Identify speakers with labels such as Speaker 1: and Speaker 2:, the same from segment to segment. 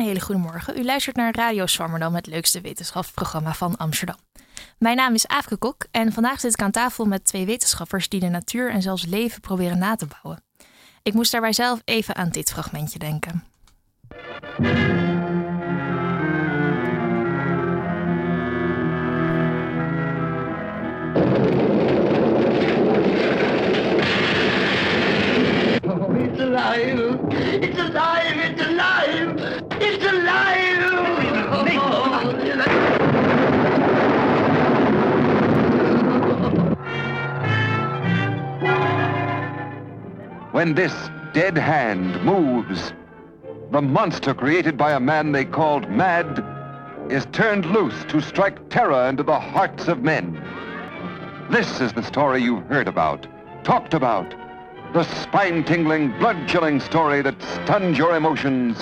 Speaker 1: Een hele goede morgen. U luistert naar Radio Swammerdam, het leukste wetenschapsprogramma van Amsterdam. Mijn naam is Aafke Kok en vandaag zit ik aan tafel met twee wetenschappers die de natuur en zelfs leven proberen na te bouwen. Ik moest daarbij zelf even aan dit fragmentje denken.
Speaker 2: It's alive! It's alive! It's alive! It's alive!
Speaker 3: When this dead hand moves, the monster created by a man they called Mad is turned loose to strike terror into the hearts of men. This is the story you've heard about, talked about, the spine-tingling, blood-chilling story that stuns your emotions.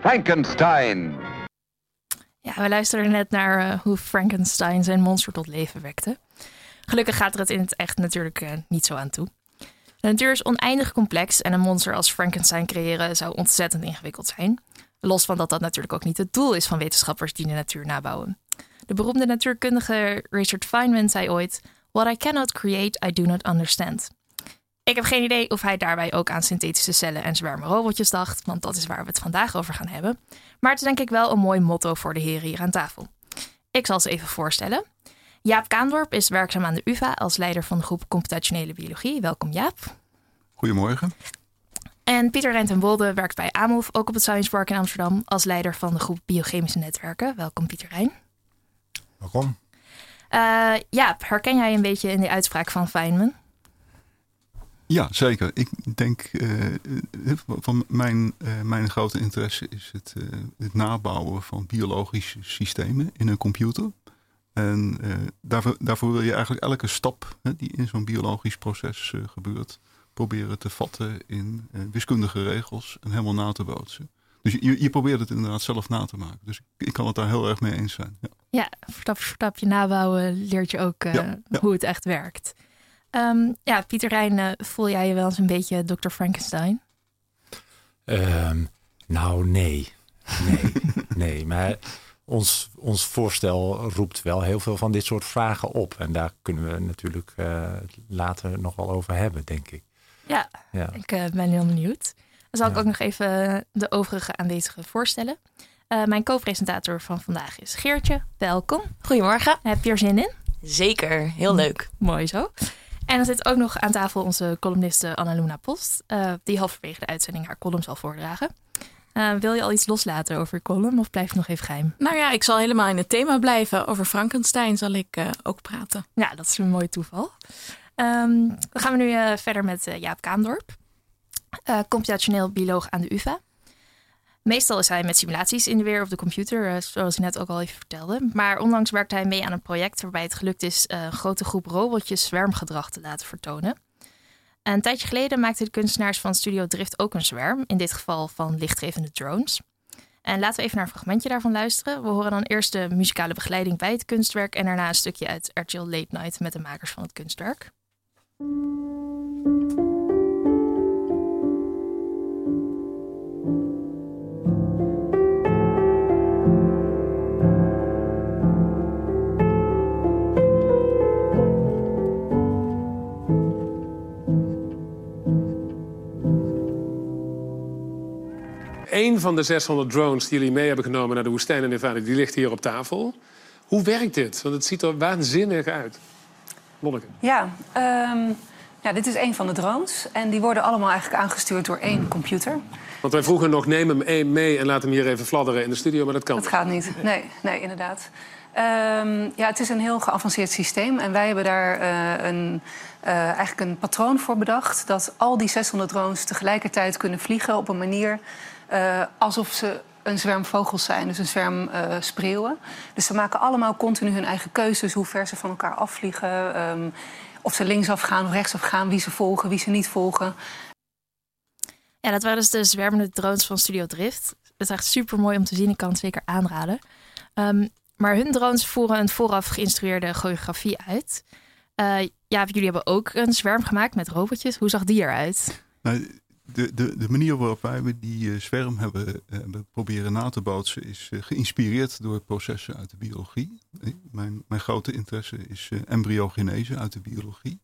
Speaker 3: Frankenstein.
Speaker 1: Ja, we luisterden net naar eh, hoe Frankenstein zijn monster tot leven wekte. Gelukkig gaat er het in het echt natuurlijk eh, niet zo aan toe. De natuur is oneindig complex en een monster als Frankenstein creëren zou ontzettend ingewikkeld zijn. Los van dat dat natuurlijk ook niet het doel is van wetenschappers die de natuur nabouwen. De beroemde natuurkundige Richard Feynman zei ooit: What I cannot create, I do not understand. Ik heb geen idee of hij daarbij ook aan synthetische cellen en zwermenrobotjes dacht, want dat is waar we het vandaag over gaan hebben. Maar het is denk ik wel een mooi motto voor de heren hier aan tafel. Ik zal ze even voorstellen. Jaap Kaandorp is werkzaam aan de UvA als leider van de groep Computationele Biologie. Welkom Jaap.
Speaker 4: Goedemorgen.
Speaker 1: En Pieter Rent en Wolde werkt bij AMOF, ook op het Science Park in Amsterdam, als leider van de groep Biochemische Netwerken. Welkom Pieter Rijn.
Speaker 4: Waarom?
Speaker 1: Uh, Jaap, herken jij een beetje in die uitspraak van Feynman?
Speaker 4: Ja, zeker. Ik denk uh, van mijn, uh, mijn grote interesse is het, uh, het nabouwen van biologische systemen in een computer. En daarvoor, daarvoor, wil je eigenlijk elke stap hè, die in zo'n biologisch proces gebeurt, proberen te vatten in wiskundige regels en helemaal na te bootsen. Dus je, je, probeert het inderdaad zelf na te maken. Dus ik, ik kan het daar heel erg mee eens zijn. Ja,
Speaker 1: ja stap voor stapje nabouwen leert je ook ja, ja. hoe het echt werkt. Um, ja, Pieter Rijn, uh, voel jij je wel eens een beetje Dr. Frankenstein?
Speaker 5: Um, nou, nee. Nee, nee. Maar ons, ons voorstel roept wel heel veel van dit soort vragen op. En daar kunnen we natuurlijk uh, later nog wel over hebben, denk ik.
Speaker 1: Ja, ja. ik uh, ben heel benieuwd. Dan zal ik ook nog even de overige aanwezigen voorstellen. Uh, mijn co-presentator van vandaag is Geertje. Welkom.
Speaker 6: Goedemorgen.
Speaker 1: Heb je er zin in?
Speaker 6: Zeker, heel leuk.
Speaker 1: Mooi zo. En dan zit ook nog aan tafel onze columniste Annaluna Post, uh, die halverwege de uitzending haar column zal voordragen. Uh, wil je al iets loslaten over je column of blijft het nog even geheim?
Speaker 7: Nou ja, ik zal helemaal in het thema blijven. Over Frankenstein zal ik uh, ook praten.
Speaker 1: Ja, dat is een mooi toeval. Um, dan gaan we nu verder met Jaap Kaandorp, computationeel bioloog aan de UvA. Meestal is hij met simulaties in de weer op de computer, zoals hij net ook al even vertelde. Maar onlangs werkte hij mee aan een project waarbij het gelukt is een grote groep robotjes zwermgedrag te laten vertonen. Een tijdje geleden maakten de kunstenaars van Studio Drift ook een zwerm, in dit geval van lichtgevende drones. En laten we even naar een fragmentje daarvan luisteren. We horen dan eerst de muzikale begeleiding bij het kunstwerk en daarna een stukje uit RTL Late Night met de makers van het kunstwerk.
Speaker 8: Een van de 600 drones die jullie mee hebben genomen naar de woestijn in Nevada, die ligt hier op tafel. Hoe werkt dit? Want het ziet er waanzinnig uit. Lonneke.
Speaker 9: Ja, um, ja, dit is een van de drones. En die worden allemaal eigenlijk aangestuurd door één computer.
Speaker 8: Want wij vroegen nog, neem hem één mee en laat hem hier even fladderen in de studio, maar dat kan
Speaker 9: Dat gaat niet. Nee, nee inderdaad. Um, ja, het is een heel geavanceerd systeem. En wij hebben daar uh, een, uh, eigenlijk een patroon voor bedacht... dat al die 600 drones tegelijkertijd kunnen vliegen op een manier... Uh, alsof ze een zwerm vogels zijn, dus een zwerm uh, spreeuwen. Dus ze maken allemaal continu hun eigen keuzes, hoe ver ze van elkaar afvliegen. Um, of ze linksaf gaan of rechtsaf gaan, wie ze volgen, wie ze niet volgen.
Speaker 1: Ja, dat waren dus de zwermende drones van Studio Drift. Het is echt super mooi om te zien, ik kan het zeker aanraden. Um, maar hun drones voeren een vooraf geïnstrueerde choreografie uit. Uh, ja, jullie hebben ook een zwerm gemaakt met robotjes. Hoe zag die eruit?
Speaker 4: Nou, de, de, de manier waarop wij die eh, zwerm hebben, eh, hebben proberen na te bootsen is eh, geïnspireerd door processen uit de biologie. Mijn, mijn grote interesse is embryogenese uit de biologie.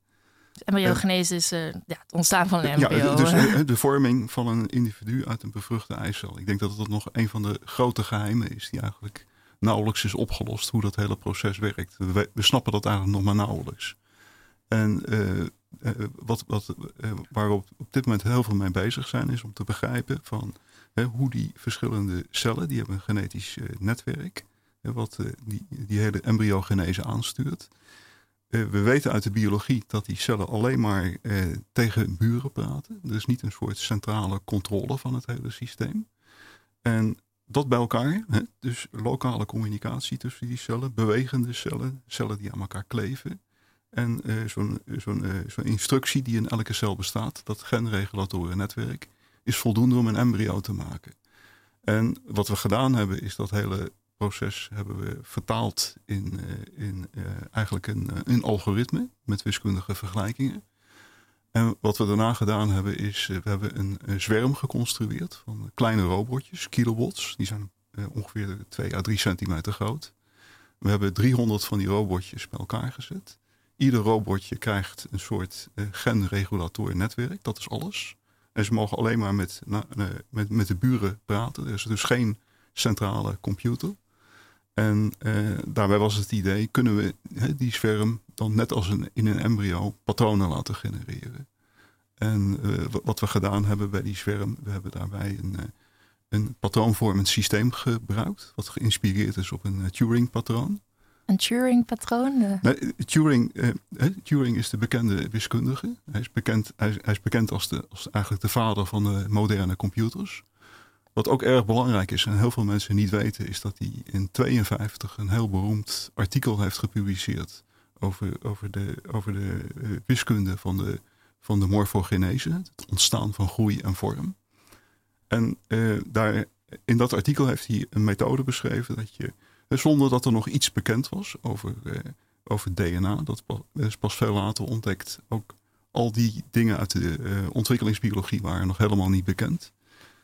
Speaker 1: Embryogenese is ja, het ontstaan van een
Speaker 4: Ja,
Speaker 1: embryo.
Speaker 4: dus
Speaker 1: eh.
Speaker 4: eh, de vorming van een individu uit een bevruchte eicel. Ik denk dat dat nog een van de grote geheimen is die eigenlijk nauwelijks is opgelost hoe dat hele proces werkt. We, we snappen dat eigenlijk nog maar nauwelijks. En wat, wat, eh, waar we op, dit moment heel veel mee bezig zijn, is om te begrijpen van hoe die verschillende cellen, die hebben een genetisch eh, netwerk, wat eh, die, die hele embryogenese aanstuurt. Eh, we weten uit de biologie dat die cellen alleen maar eh, tegen buren praten. Er is niet een soort centrale controle van het hele systeem. En dat bij elkaar, dus lokale communicatie tussen die cellen, bewegende cellen, cellen die aan elkaar kleven. En eh, zo'n zo'n eh, zo'n instructie die in elke cel bestaat, dat genregulatorennetwerk, is voldoende om een embryo te maken. En wat we gedaan hebben, is dat hele proces hebben we vertaald in, eh, in eh, eigenlijk een, eh, een algoritme met wiskundige vergelijkingen. En wat we daarna gedaan hebben, is eh, we hebben een, eh, zwerm geconstrueerd van kleine robotjes, kilowatts. Die zijn eh, ongeveer 2 à 3 centimeter groot. We hebben 300 van die robotjes bij elkaar gezet. Ieder robotje krijgt een soort eh, genregulator netwerk, dat is alles. En ze mogen alleen maar met, eh, met, met de buren praten. Er is dus geen centrale computer. En eh, daarbij was het idee, kunnen we die zwerm dan net als een, in een embryo patronen laten genereren. En wa- wat we gedaan hebben bij die zwerm, we hebben daarbij een, een patroonvormend systeem gebruikt. Wat geïnspireerd is op een Turing-patroon.
Speaker 1: Een Turing-patroon. eh.
Speaker 4: Turing, eh, hè, Turing is de bekende wiskundige. Hij is bekend, hij is, bekend als, de, als eigenlijk de vader van de moderne computers. Wat ook erg belangrijk is en heel veel mensen niet weten, is dat hij in 52 een heel beroemd artikel heeft gepubliceerd over, over de, over de eh, wiskunde van de, van de morfogenese, het ontstaan van groei en vorm. En eh, daar, in dat artikel heeft hij een methode beschreven dat je, eh, zonder dat er nog iets bekend was over, eh, over DNA, dat is pas veel later ontdekt, ook al die dingen uit de eh, ontwikkelingsbiologie waren nog helemaal niet bekend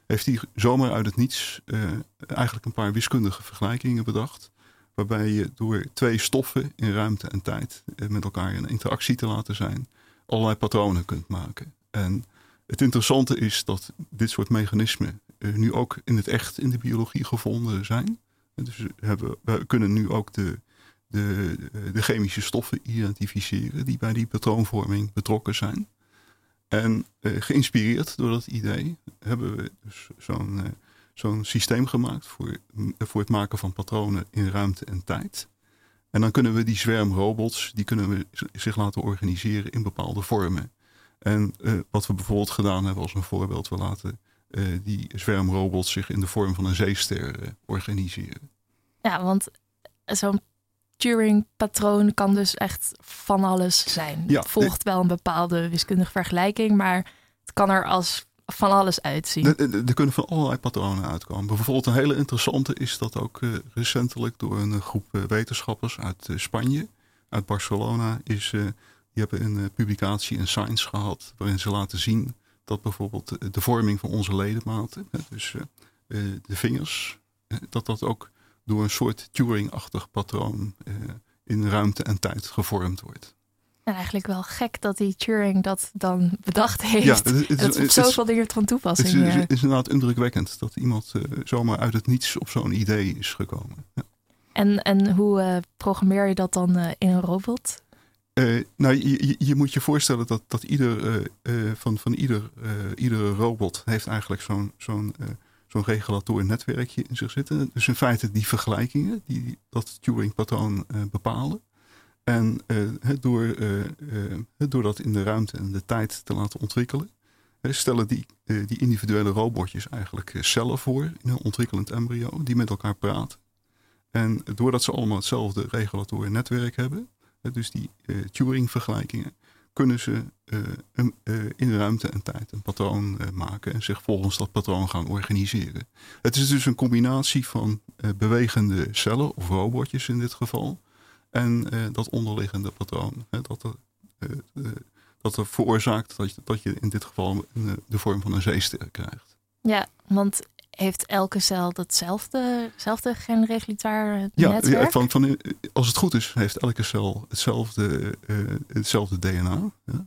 Speaker 4: heeft hij zomaar uit het niets eh, eigenlijk een paar wiskundige vergelijkingen bedacht. Waarbij je door twee stoffen in ruimte en tijd met elkaar in interactie te laten zijn, allerlei patronen kunt maken. En het interessante is dat dit soort mechanismen nu ook in het echt in de biologie gevonden zijn. Dus we, hebben, we kunnen nu ook de, de, de chemische stoffen identificeren die bij die patroonvorming betrokken zijn. En eh, geïnspireerd door dat idee hebben we dus zo'n eh, zo'n systeem gemaakt voor, m- voor het maken van patronen in ruimte en tijd. En dan kunnen we die zwermrobots, die kunnen we zich laten organiseren in bepaalde vormen. En eh, wat we bijvoorbeeld gedaan hebben als een voorbeeld, we laten eh, die zwermrobots zich in de vorm van een zeester eh, organiseren.
Speaker 1: Ja, want zo'n Turing-patroon kan dus echt van alles zijn.
Speaker 4: Ja,
Speaker 1: het volgt wel een bepaalde wiskundige vergelijking, maar het kan er als van alles uitzien.
Speaker 4: Er- kunnen van allerlei patronen uitkomen. Bijvoorbeeld een hele interessante is dat ook eh, recentelijk door een groep wetenschappers uit Spanje, uit Barcelona, is, die hebben een publicatie in Science gehad waarin ze laten zien dat bijvoorbeeld de vorming van onze ledematen, dus eh, eh, de vingers, dat dat ook door een soort Turing-achtig patroon eh, in ruimte en tijd gevormd wordt.
Speaker 1: En eigenlijk wel gek dat die Turing dat dan bedacht heeft.
Speaker 4: Ja, het is- het
Speaker 1: dat is op
Speaker 4: het
Speaker 1: zoveel dingen van
Speaker 4: Het
Speaker 1: toepassing.
Speaker 4: is, is, is inderdaad indrukwekkend dat iemand zomaar uit het niets op zo'n idee is gekomen. Ja.
Speaker 1: En, en hoe programmeer je dat dan in een robot?
Speaker 4: Eh, nou, je, je, moet je voorstellen dat, dat ieder, eh, eh, van, van ieder, iedere robot heeft eigenlijk zo'n zo'n zo'n regulator netwerkje in zich zitten. Dus in feite die vergelijkingen die dat Turing-patroon bepalen. En door, door dat in de ruimte en de tijd te laten ontwikkelen, stellen die, die individuele robotjes eigenlijk cellen voor in een ontwikkelend embryo die met elkaar praten. En doordat ze allemaal hetzelfde regulatoren netwerk hebben, dus die eh, Turing-vergelijkingen, kunnen ze eh, een, eh, in ruimte en tijd een patroon maken en zich volgens dat patroon gaan organiseren. Het is dus een combinatie van bewegende cellen, of robotjes in dit geval, en dat onderliggende patroon. Hè, dat, er, dat er veroorzaakt dat je, dat je in dit geval de vorm van een zeester krijgt.
Speaker 1: Ja, want heeft elke cel datzelfde, hetzelfde
Speaker 4: Ja,
Speaker 1: netwerk?
Speaker 4: ja, van, van, als het goed is, heeft elke cel hetzelfde, eh, hetzelfde DNA. Ja.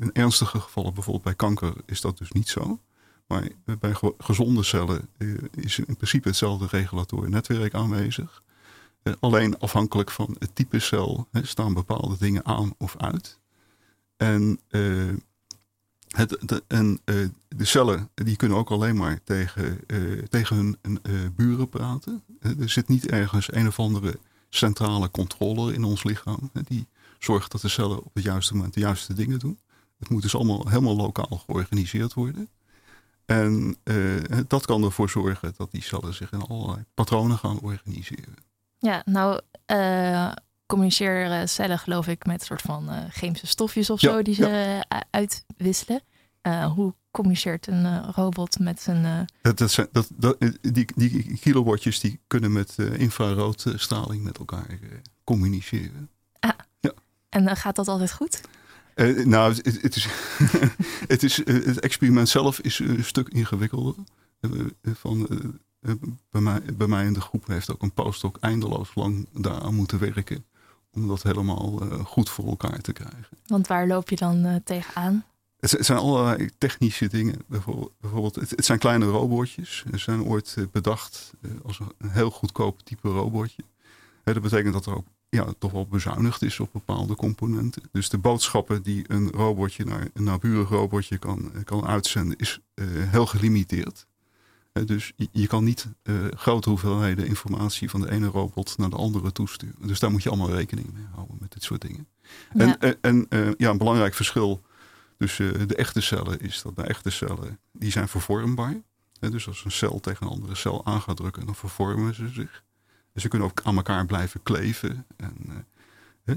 Speaker 4: In ernstige gevallen, bijvoorbeeld bij kanker, is dat dus niet zo. Maar bij ge- gezonde cellen eh, is in principe hetzelfde regulatoor netwerk aanwezig. Eh, alleen afhankelijk van het type cel hè, staan bepaalde dingen aan of uit. En, en eh, de cellen die kunnen ook alleen maar tegen, eh, tegen hun eh, buren praten. Er zit niet ergens een of andere centrale controller in ons lichaam. die zorgt dat de cellen op het juiste moment de juiste dingen doen. Het moet dus allemaal helemaal lokaal georganiseerd worden. En dat kan ervoor zorgen dat die cellen zich in allerlei patronen gaan organiseren.
Speaker 1: Ja, nou communiceren cellen geloof ik met een soort van eh, chemische stofjes of
Speaker 4: Ja,
Speaker 1: zo die ze eh, uitwisselen. Eh, hoe communiceert een eh, robot met zijn... eh,
Speaker 4: Dat, dat zijn, dat, dat, die, die kilowattjes die kunnen met eh, infraroodstraling met elkaar eh, communiceren.
Speaker 1: en eh, gaat dat altijd goed?
Speaker 4: Eh, nou, het, het is, het, is, eh, het experiment zelf is een stuk ingewikkelder. Eh, eh, van, eh, eh, bij, mij, bij mij in de groep heeft ook een postdoc eindeloos lang daaraan moeten werken. Om dat helemaal eh, goed voor elkaar te krijgen.
Speaker 1: Want waar loop je dan eh, tegenaan?
Speaker 4: Het, zijn- het zijn allerlei technische dingen. Bijvoorbeeld, bijvoorbeeld het, het zijn kleine robotjes. Ze zijn ooit eh, bedacht als een, heel goedkoop type robotje. Hè, dat betekent dat er ook ja, toch wel bezuinigd is op bepaalde componenten. Dus de boodschappen die een robotje naar een naburig robotje kan, kan uitzenden, is heel gelimiteerd. Dus je, kan niet eh, grote hoeveelheden informatie van de ene robot naar de andere toesturen. Dus daar moet je allemaal rekening mee houden met dit soort dingen. En,
Speaker 1: Ja.
Speaker 4: en, en, eh, ja, een belangrijk verschil tussen de echte cellen is dat de echte cellen die zijn vervormbaar. Dus als een cel tegen een andere cel aan gaat drukken, dan vervormen ze zich. En ze kunnen ook aan elkaar blijven kleven. En, eh,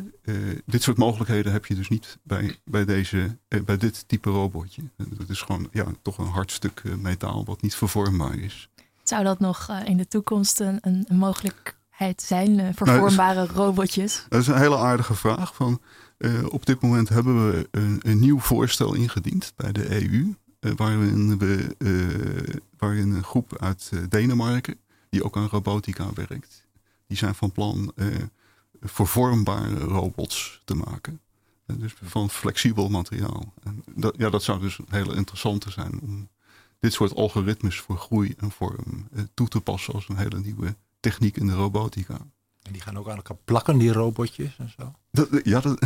Speaker 4: eh, dit soort mogelijkheden heb je dus niet bij, bij, deze, eh, bij dit type robotje. En Dat is gewoon ja, toch een hard stuk eh, metaal wat niet vervormbaar is.
Speaker 1: Zou dat nog eh, in de toekomst een, een mogelijkheid zijn? eh, vervormbare robotjes?
Speaker 4: Dat is een hele aardige vraag. Van, eh, op dit moment hebben we een, een nieuw voorstel ingediend bij de EU. eh, waarin, we, eh, waarin een groep uit eh, Denemarken, die ook aan robotica werkt, die zijn van plan eh, vervormbare robots te maken. Eh, dus van flexibel materiaal. En dat, ja, dat zou dus een hele interessante zijn om dit soort algoritmes voor groei en vorm eh, toe te passen als een hele nieuwe techniek in de robotica.
Speaker 5: En die gaan ook aan elkaar plakken, die robotjes en zo.
Speaker 4: Dat, ja, dat,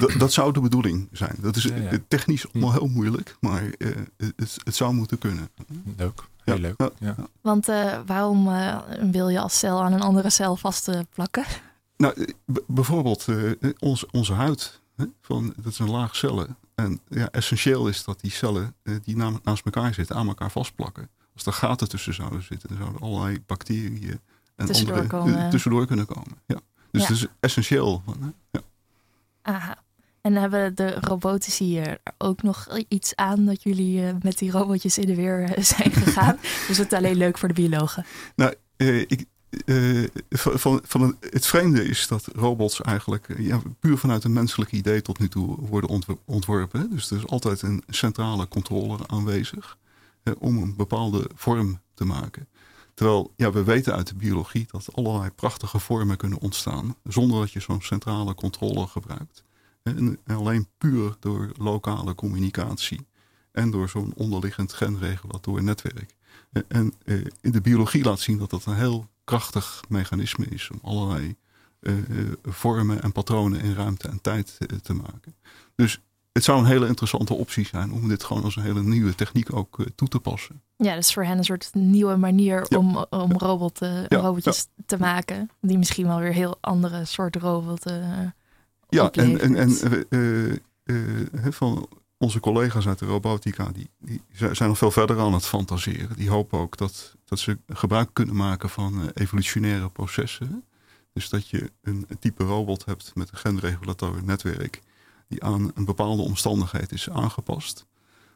Speaker 4: dat, dat zou de bedoeling zijn. Dat is
Speaker 5: Ja, ja.
Speaker 4: eh, technisch allemaal heel moeilijk, maar eh, het, het zou moeten kunnen.
Speaker 5: Leuk, heel
Speaker 4: Ja,
Speaker 5: leuk.
Speaker 4: ja,
Speaker 5: Ja.
Speaker 1: Want eh, waarom eh, wil je als cel aan een andere cel vast eh, plakken?
Speaker 4: Nou, eh, bijvoorbeeld eh, onze, onze huid, hè, van, dat zijn laag cellen. En ja, essentieel is dat die cellen eh, die na- naast elkaar zitten, aan elkaar vastplakken. Als er gaten tussen zouden zitten, dan zouden allerlei bacteriën en
Speaker 1: Tussendoor
Speaker 4: andere eh,
Speaker 1: komen.
Speaker 4: tussendoor kunnen komen. Ja. Dus
Speaker 1: Ja.
Speaker 4: het is essentieel. Van, hè, ja.
Speaker 1: Aha. En hebben de robotici er ook nog iets aan dat jullie eh, met die robotjes in de weer eh, zijn gegaan? dus het is alleen leuk voor de biologen.
Speaker 4: Nou, eh, ik, eh, van, van, het, vreemde is dat robots eigenlijk eh, ja, puur vanuit een menselijk idee tot nu toe worden ontw- ontworpen. Dus er is altijd een centrale controller aanwezig eh, om een bepaalde vorm te maken. Terwijl ja, we weten uit de biologie dat allerlei prachtige vormen kunnen ontstaan zonder dat je zo'n centrale controller gebruikt. En alleen puur door lokale communicatie en door zo'n onderliggend genregulator netwerk. En- de biologie laat zien dat dat een heel krachtig mechanisme is om allerlei eh, eh, vormen en patronen in ruimte en tijd eh, te maken. Dus het zou een hele interessante optie zijn om dit gewoon als een hele nieuwe techniek ook toe te passen.
Speaker 1: Ja, dus voor hen een soort nieuwe manier
Speaker 4: Ja.
Speaker 1: om, om robot,
Speaker 4: Ja,
Speaker 1: robotjes te maken. Die misschien wel weer heel andere soort robot eh,
Speaker 4: Ja, en, en, van onze collega's uit de robotica, die, die zijn nog veel verder aan het fantaseren. Die hopen ook dat, dat ze gebruik kunnen maken van eh, evolutionaire processen. Dus dat je een, type robot hebt met een genregulator netwerk die aan een bepaalde omstandigheid is aangepast.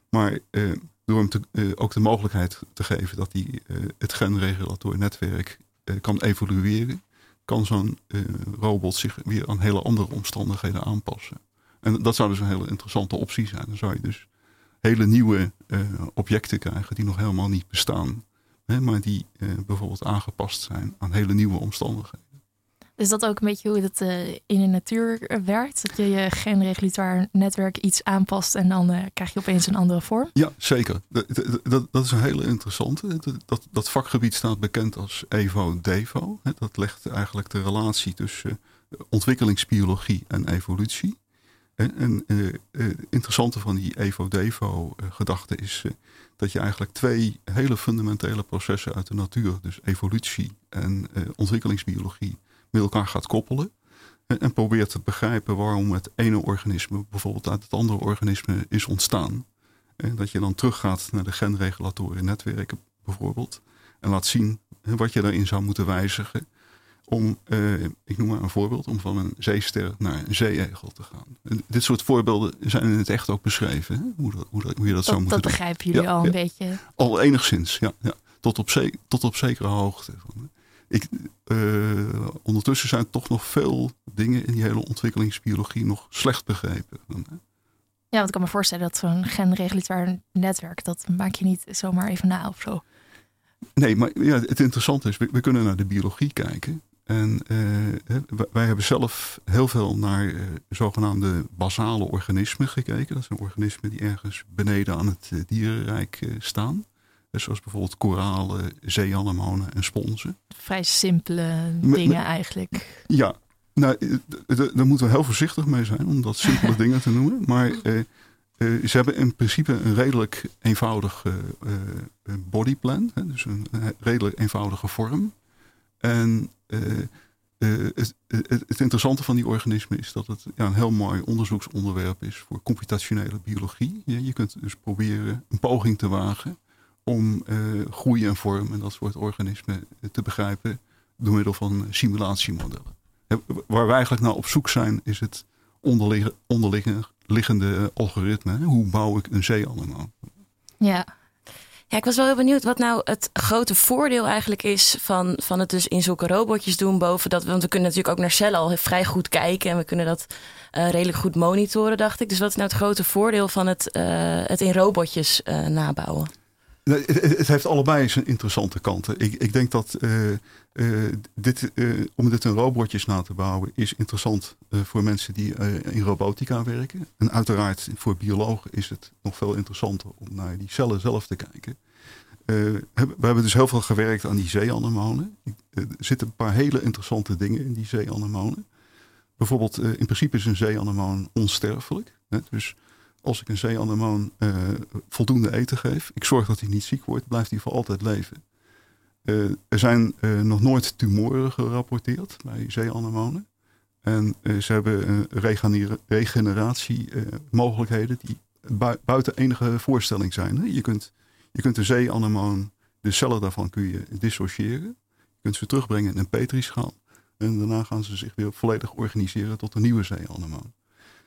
Speaker 4: Maar eh, door hem te, eh, ook de mogelijkheid te geven dat hij het genregulator netwerk kan evolueren, kan zo'n robot zich weer aan hele andere omstandigheden aanpassen. En dat zou dus een hele interessante optie zijn. Dan zou je dus hele nieuwe eh, objecten krijgen die nog helemaal niet bestaan. Hè, maar die eh, bijvoorbeeld aangepast zijn aan hele nieuwe omstandigheden.
Speaker 1: Is dat ook een beetje hoe het eh, in de natuur werkt? Dat je je genregulatoire netwerk iets aanpast en dan krijg je opeens een andere vorm?
Speaker 4: Ja, zeker. Dat, dat- dat, dat is een hele interessante. Dat, dat, dat vakgebied staat bekend als EVO-DEVO. Dat legt eigenlijk de relatie tussen ontwikkelingsbiologie en evolutie. En, en eh, eh, interessante van die EVO-DEVO-gedachte is eh, dat je eigenlijk twee hele fundamentele processen uit de natuur, dus evolutie en ontwikkelingsbiologie, met elkaar gaat koppelen. En, en probeert te begrijpen waarom het ene organisme bijvoorbeeld uit het andere organisme is ontstaan. En dat je dan teruggaat naar de genregulatoren netwerken bijvoorbeeld. En laat zien wat je daarin zou moeten wijzigen. Om, eh, ik noem maar een voorbeeld, om van een zeester naar een zeeegel te gaan. En dit soort voorbeelden zijn in het echt ook beschreven. Hè? Hoe, dat, hoe, dat, hoe je dat, zou
Speaker 1: Dat,
Speaker 4: moeten
Speaker 1: dat
Speaker 4: doen.
Speaker 1: begrijpen jullie
Speaker 4: Ja,
Speaker 1: al een
Speaker 4: ja.
Speaker 1: beetje.
Speaker 4: Al enigszins, ja. ja. Tot, op tot op zekere hoogte. Ik, eh, ondertussen zijn toch nog veel dingen in die hele ontwikkelingsbiologie nog slecht begrepen.
Speaker 1: Ja, want ik kan me voorstellen dat zo'n genregulatoire netwerk, dat maak je niet zomaar even na of zo.
Speaker 4: Nee, maar ja, het interessante is, we, we kunnen naar de biologie kijken. En eh, wij- hebben zelf heel veel naar eh, zogenaamde basale organismen gekeken. Dat zijn organismen die ergens beneden aan het eh, dierenrijk staan. Eh, zoals bijvoorbeeld koralen, zeeanemonen en sponsen.
Speaker 1: Vrij simpele dingen eigenlijk.
Speaker 4: Ja, nou, daar moeten we heel voorzichtig mee zijn om dat simpele dingen te noemen. Maar ze hebben in principe een redelijk eenvoudig bodyplan. Hè, dus een redelijk eenvoudige vorm. En eh, eh, het, het, interessante van die organismen is dat het ja, een heel mooi onderzoeksonderwerp is voor computationele biologie. Je, je kunt dus proberen een poging te wagen om eh, groei en vorm en dat soort organismen te begrijpen door middel van simulatiemodellen. Waar wij eigenlijk naar op zoek zijn, is het onderliggen, onderliggende algoritme. Hoe bouw ik een zeeanemoon?
Speaker 1: Ja,
Speaker 6: Ja, ik was wel heel benieuwd wat nou het grote voordeel eigenlijk is van, van het dus in zulke robotjes doen boven dat. Want we kunnen natuurlijk ook naar cellen al vrij goed kijken en we kunnen dat eh, redelijk goed monitoren, dacht ik. Dus wat is nou het grote voordeel van het, eh, het in robotjes eh, nabouwen?
Speaker 4: Het heeft allebei zijn interessante kanten. Ik, ik denk dat eh, dit, eh, om dit in robotjes na te bouwen is interessant eh, voor mensen die in robotica werken. En uiteraard voor biologen is het nog veel interessanter om naar die cellen zelf te kijken. We hebben dus heel veel gewerkt aan die zeeanemonen. Er zitten een paar hele interessante dingen in die zeeanemonen. Bijvoorbeeld, in principe is een zeeanemoon onsterfelijk. Hè? Dus als ik een zeeanemoon voldoende eten geef, ik zorg dat hij niet ziek wordt, blijft hij voor altijd leven. Eh, er zijn eh, nog nooit tumoren gerapporteerd bij zeeanemonen. En eh, ze hebben regenera- regeneratiemogelijkheden die bui- buiten enige voorstelling zijn. Hè? Je kunt, je kunt de zeeanemoon, de cellen daarvan kun je dissociëren. Je kunt ze terugbrengen in een petrischaal. En daarna gaan ze zich weer volledig organiseren tot een nieuwe zeeanemoon.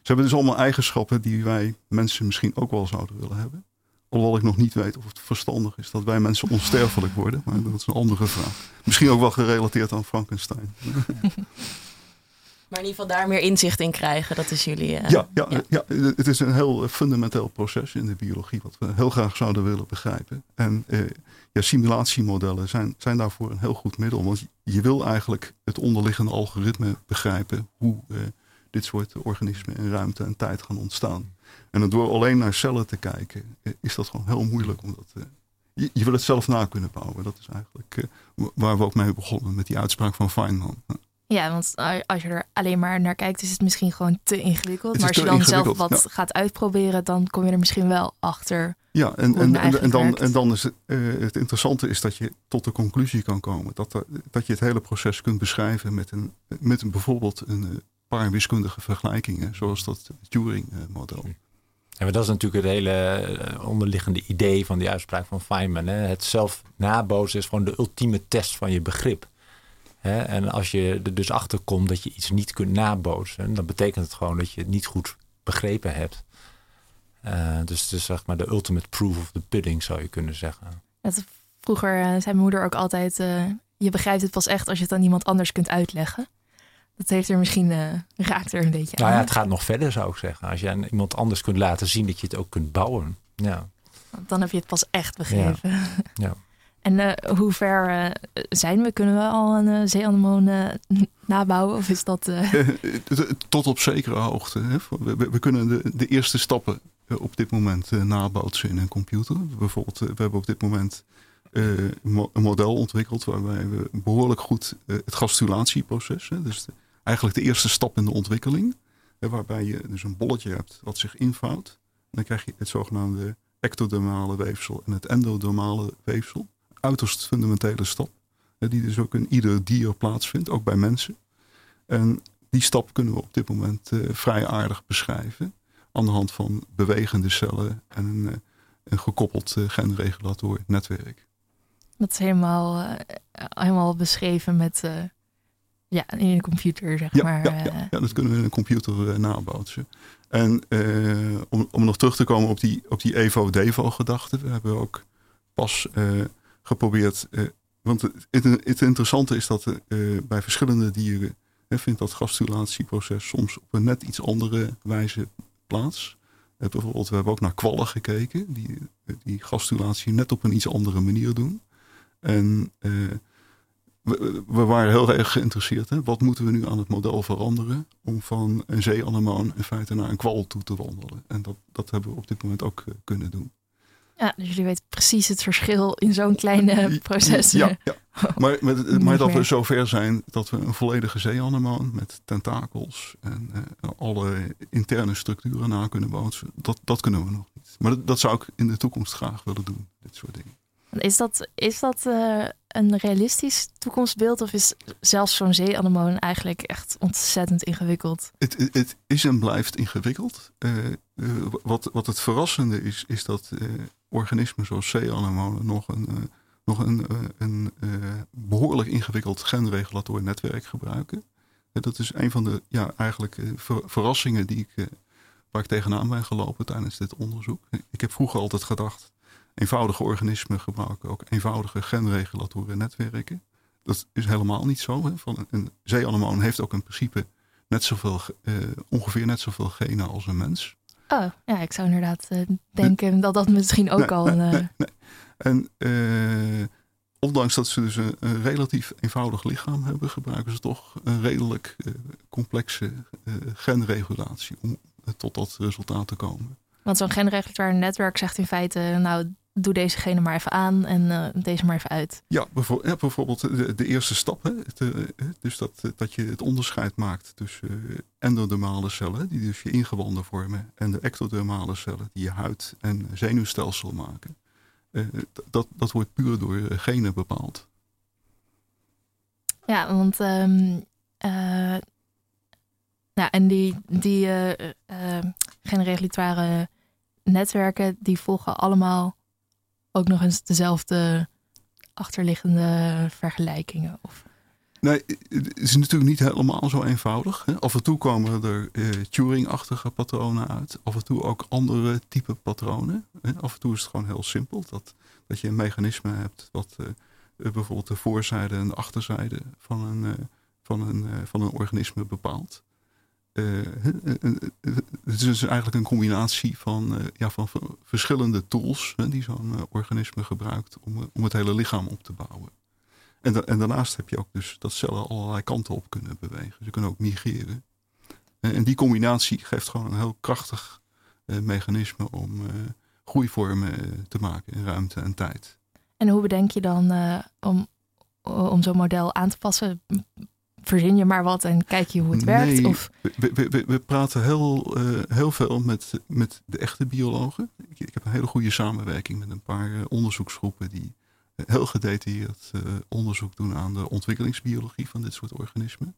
Speaker 4: Ze hebben dus allemaal eigenschappen die wij mensen misschien ook wel zouden willen hebben. Alhoewel ik nog niet weet of het verstandig is dat wij mensen onsterfelijk worden. Maar dat is een andere vraag. Misschien ook wel gerelateerd aan Frankenstein.
Speaker 6: Maar in ieder geval daar meer inzicht in krijgen, dat is jullie. eh,
Speaker 4: Ja, ja, ja. het is een heel eh, fundamenteel proces in de biologie. Wat we heel graag zouden willen begrijpen. En eh, ja, simulatiemodellen zijn, zijn daarvoor een heel goed middel. Want je- wil eigenlijk het onderliggende algoritme begrijpen. Hoe eh, dit soort organismen in ruimte en tijd gaan ontstaan. En dan door alleen naar cellen te kijken, eh, is dat gewoon heel moeilijk. Omdat, eh, je, je wil het zelf na kunnen bouwen. Dat is eigenlijk eh, waar we ook mee begonnen met die uitspraak van Feynman.
Speaker 1: Ja, want als je er alleen maar naar kijkt, is het misschien gewoon te ingewikkeld. Maar als je dan zelf wat gaat uitproberen, dan kom je er misschien wel achter.
Speaker 4: Ja, en,
Speaker 1: hoe het
Speaker 4: en, en, en,
Speaker 1: eigenlijk
Speaker 4: dan,
Speaker 1: werkt.
Speaker 4: en dan is het, het interessante is dat je tot de conclusie kan komen. Dat, er- dat je het hele proces kunt beschrijven met, een, met een, bijvoorbeeld een paar wiskundige vergelijkingen. Zoals dat Turing-model.
Speaker 5: Maar dat is natuurlijk het hele eh, onderliggende idee van die uitspraak van Feynman. Hè? Het zelf nabootsen is gewoon de ultieme test van je begrip. Hè? En als je er dus achter komt dat je iets niet kunt nabootsen, dan betekent het gewoon dat je het niet goed begrepen hebt. Eh, dus het is zeg maar de ultimate proof of the pudding, zou je kunnen zeggen.
Speaker 1: Vroeger eh, zei mijn moeder ook altijd, je begrijpt het pas echt als je het aan iemand anders kunt uitleggen. Dat heeft er misschien uh, raakt er een beetje
Speaker 5: nou
Speaker 1: aan.
Speaker 5: ja, het gaat nog verder zou ik zeggen. Als je aan iemand anders kunt laten zien dat je het ook kunt bouwen. Ja.
Speaker 1: Dan heb je het pas echt begrepen.
Speaker 5: Ja. ja.
Speaker 1: En uh, hoe ver uh, zijn we? Kunnen we al een uh, zeeanemoon nabouwen? Of is dat...
Speaker 4: Tot op zekere hoogte. Hè? We, we, we, kunnen de, de, eerste stappen op dit moment nabootsen in een computer. Bijvoorbeeld, we hebben op dit moment een model ontwikkeld... waarbij we behoorlijk goed het gastulatieproces... Hè, dus de, eigenlijk de eerste stap in de ontwikkeling... waarbij je dus een bolletje hebt wat zich invouwt. Dan krijg je het zogenaamde ectodermale weefsel en het endodermale weefsel uiterst fundamentele stap. Die dus ook in ieder dier plaatsvindt, ook bij mensen. En die stap kunnen we op dit moment uh, vrij aardig beschrijven. Aan de hand van bewegende cellen en een, uh, een gekoppeld uh, genregulator netwerk.
Speaker 1: Dat is helemaal, helemaal beschreven met ja, in een computer, zeg
Speaker 4: ja,
Speaker 1: maar.
Speaker 4: Ja, ja, ja, dat kunnen we in een computer nabootsen. En om, om nog terug te komen op die, op die Evo-Devo-gedachte. We hebben ook pas geprobeerd. Uh, want het, het, interessante is dat uh, bij verschillende dieren vindt dat gastulatieproces soms op een net iets andere wijze plaats. Uh, bijvoorbeeld, we hebben ook naar kwallen gekeken, die, die gastulatie net op een iets andere manier doen. En we, we, waren heel erg geïnteresseerd. Hè? Wat moeten we nu aan het model veranderen om van een zeeanemoon in feite naar een kwal toe te wandelen? En dat, dat hebben we op dit moment ook kunnen doen.
Speaker 1: Ja, dus jullie weten precies het verschil in zo'n kleine proces.
Speaker 4: Ja, ja. Maar, met, maar dat we zover zijn dat we een volledige zeeanemoon met tentakels en uh, alle interne structuren na kunnen bootsen, dat, dat kunnen we nog niet. Maar dat, dat, zou ik in de toekomst graag willen doen, dit soort dingen.
Speaker 1: Is dat, is dat uh, een realistisch toekomstbeeld of is zelfs zo'n zeeanemoon eigenlijk echt ontzettend ingewikkeld?
Speaker 4: Het, het, is en blijft ingewikkeld. Uh, wat, wat het verrassende is, is dat organismen zoals zeeanemonen nog een, nog een, een behoorlijk ingewikkeld genregulator netwerk gebruiken. dat is een van de ja, eigenlijk ver, verrassingen die ik, waar ik tegenaan ben gelopen tijdens dit onderzoek. Ik heb vroeger altijd gedacht, eenvoudige organismen gebruiken ook eenvoudige genregulatoren netwerken. Dat is helemaal niet zo. Hè. Van een, zeeanemoon heeft ook in principe net zoveel, ongeveer net zoveel genen als een mens.
Speaker 1: Oh, ja, ik zou inderdaad uh, denken nee, dat dat misschien ook
Speaker 4: nee,
Speaker 1: al...
Speaker 4: Nee,
Speaker 1: uh...
Speaker 4: nee. En ondanks dat ze dus een, een, relatief eenvoudig lichaam hebben, gebruiken ze toch een redelijk complexe genregulatie om tot dat resultaat te komen.
Speaker 1: Want zo'n genregulatoire netwerk zegt in feite, nou, doe deze gene maar even aan en uh, deze maar even uit.
Speaker 4: Ja, bijvoorbeeld, ja, bijvoorbeeld de, de, eerste stap. Hè, uh, dus dat, dat je het onderscheid maakt tussen endodermale cellen, die dus je ingewanden vormen, en de ectodermale cellen, die je huid en zenuwstelsel maken. dat, dat wordt puur door genen bepaald.
Speaker 1: Ja, want um, nou, en die, die netwerken, die volgen allemaal ook nog eens dezelfde achterliggende vergelijkingen? Of?
Speaker 4: Nee, het is natuurlijk niet helemaal zo eenvoudig. Hè? Af en toe komen er uh, Turing-achtige patronen uit. Af en toe ook andere type patronen. Hè? Af en toe is het gewoon heel simpel. Dat, dat je een mechanisme hebt wat uh, bijvoorbeeld de voorzijde en de achterzijde van een, van een, van een organisme bepaalt. Het is dus eigenlijk een combinatie van, ja, van verschillende tools die zo'n organisme gebruikt om, om het hele lichaam op te bouwen. En, en, daarnaast heb je ook dus dat cellen allerlei kanten op kunnen bewegen. Ze kunnen ook migreren. En, die combinatie geeft gewoon een heel krachtig uh, mechanisme om uh, groeivormen uh, te maken in ruimte en tijd.
Speaker 1: En hoe bedenk je dan om, om zo'n model aan te passen? Verzin je maar wat en kijk je hoe het werkt? Of?
Speaker 4: We, we, we, praten heel, heel veel met, met de echte biologen. Ik, ik heb een hele goede samenwerking met een paar onderzoeksgroepen die heel gedetailleerd uh, onderzoek doen aan de ontwikkelingsbiologie van dit soort organismen.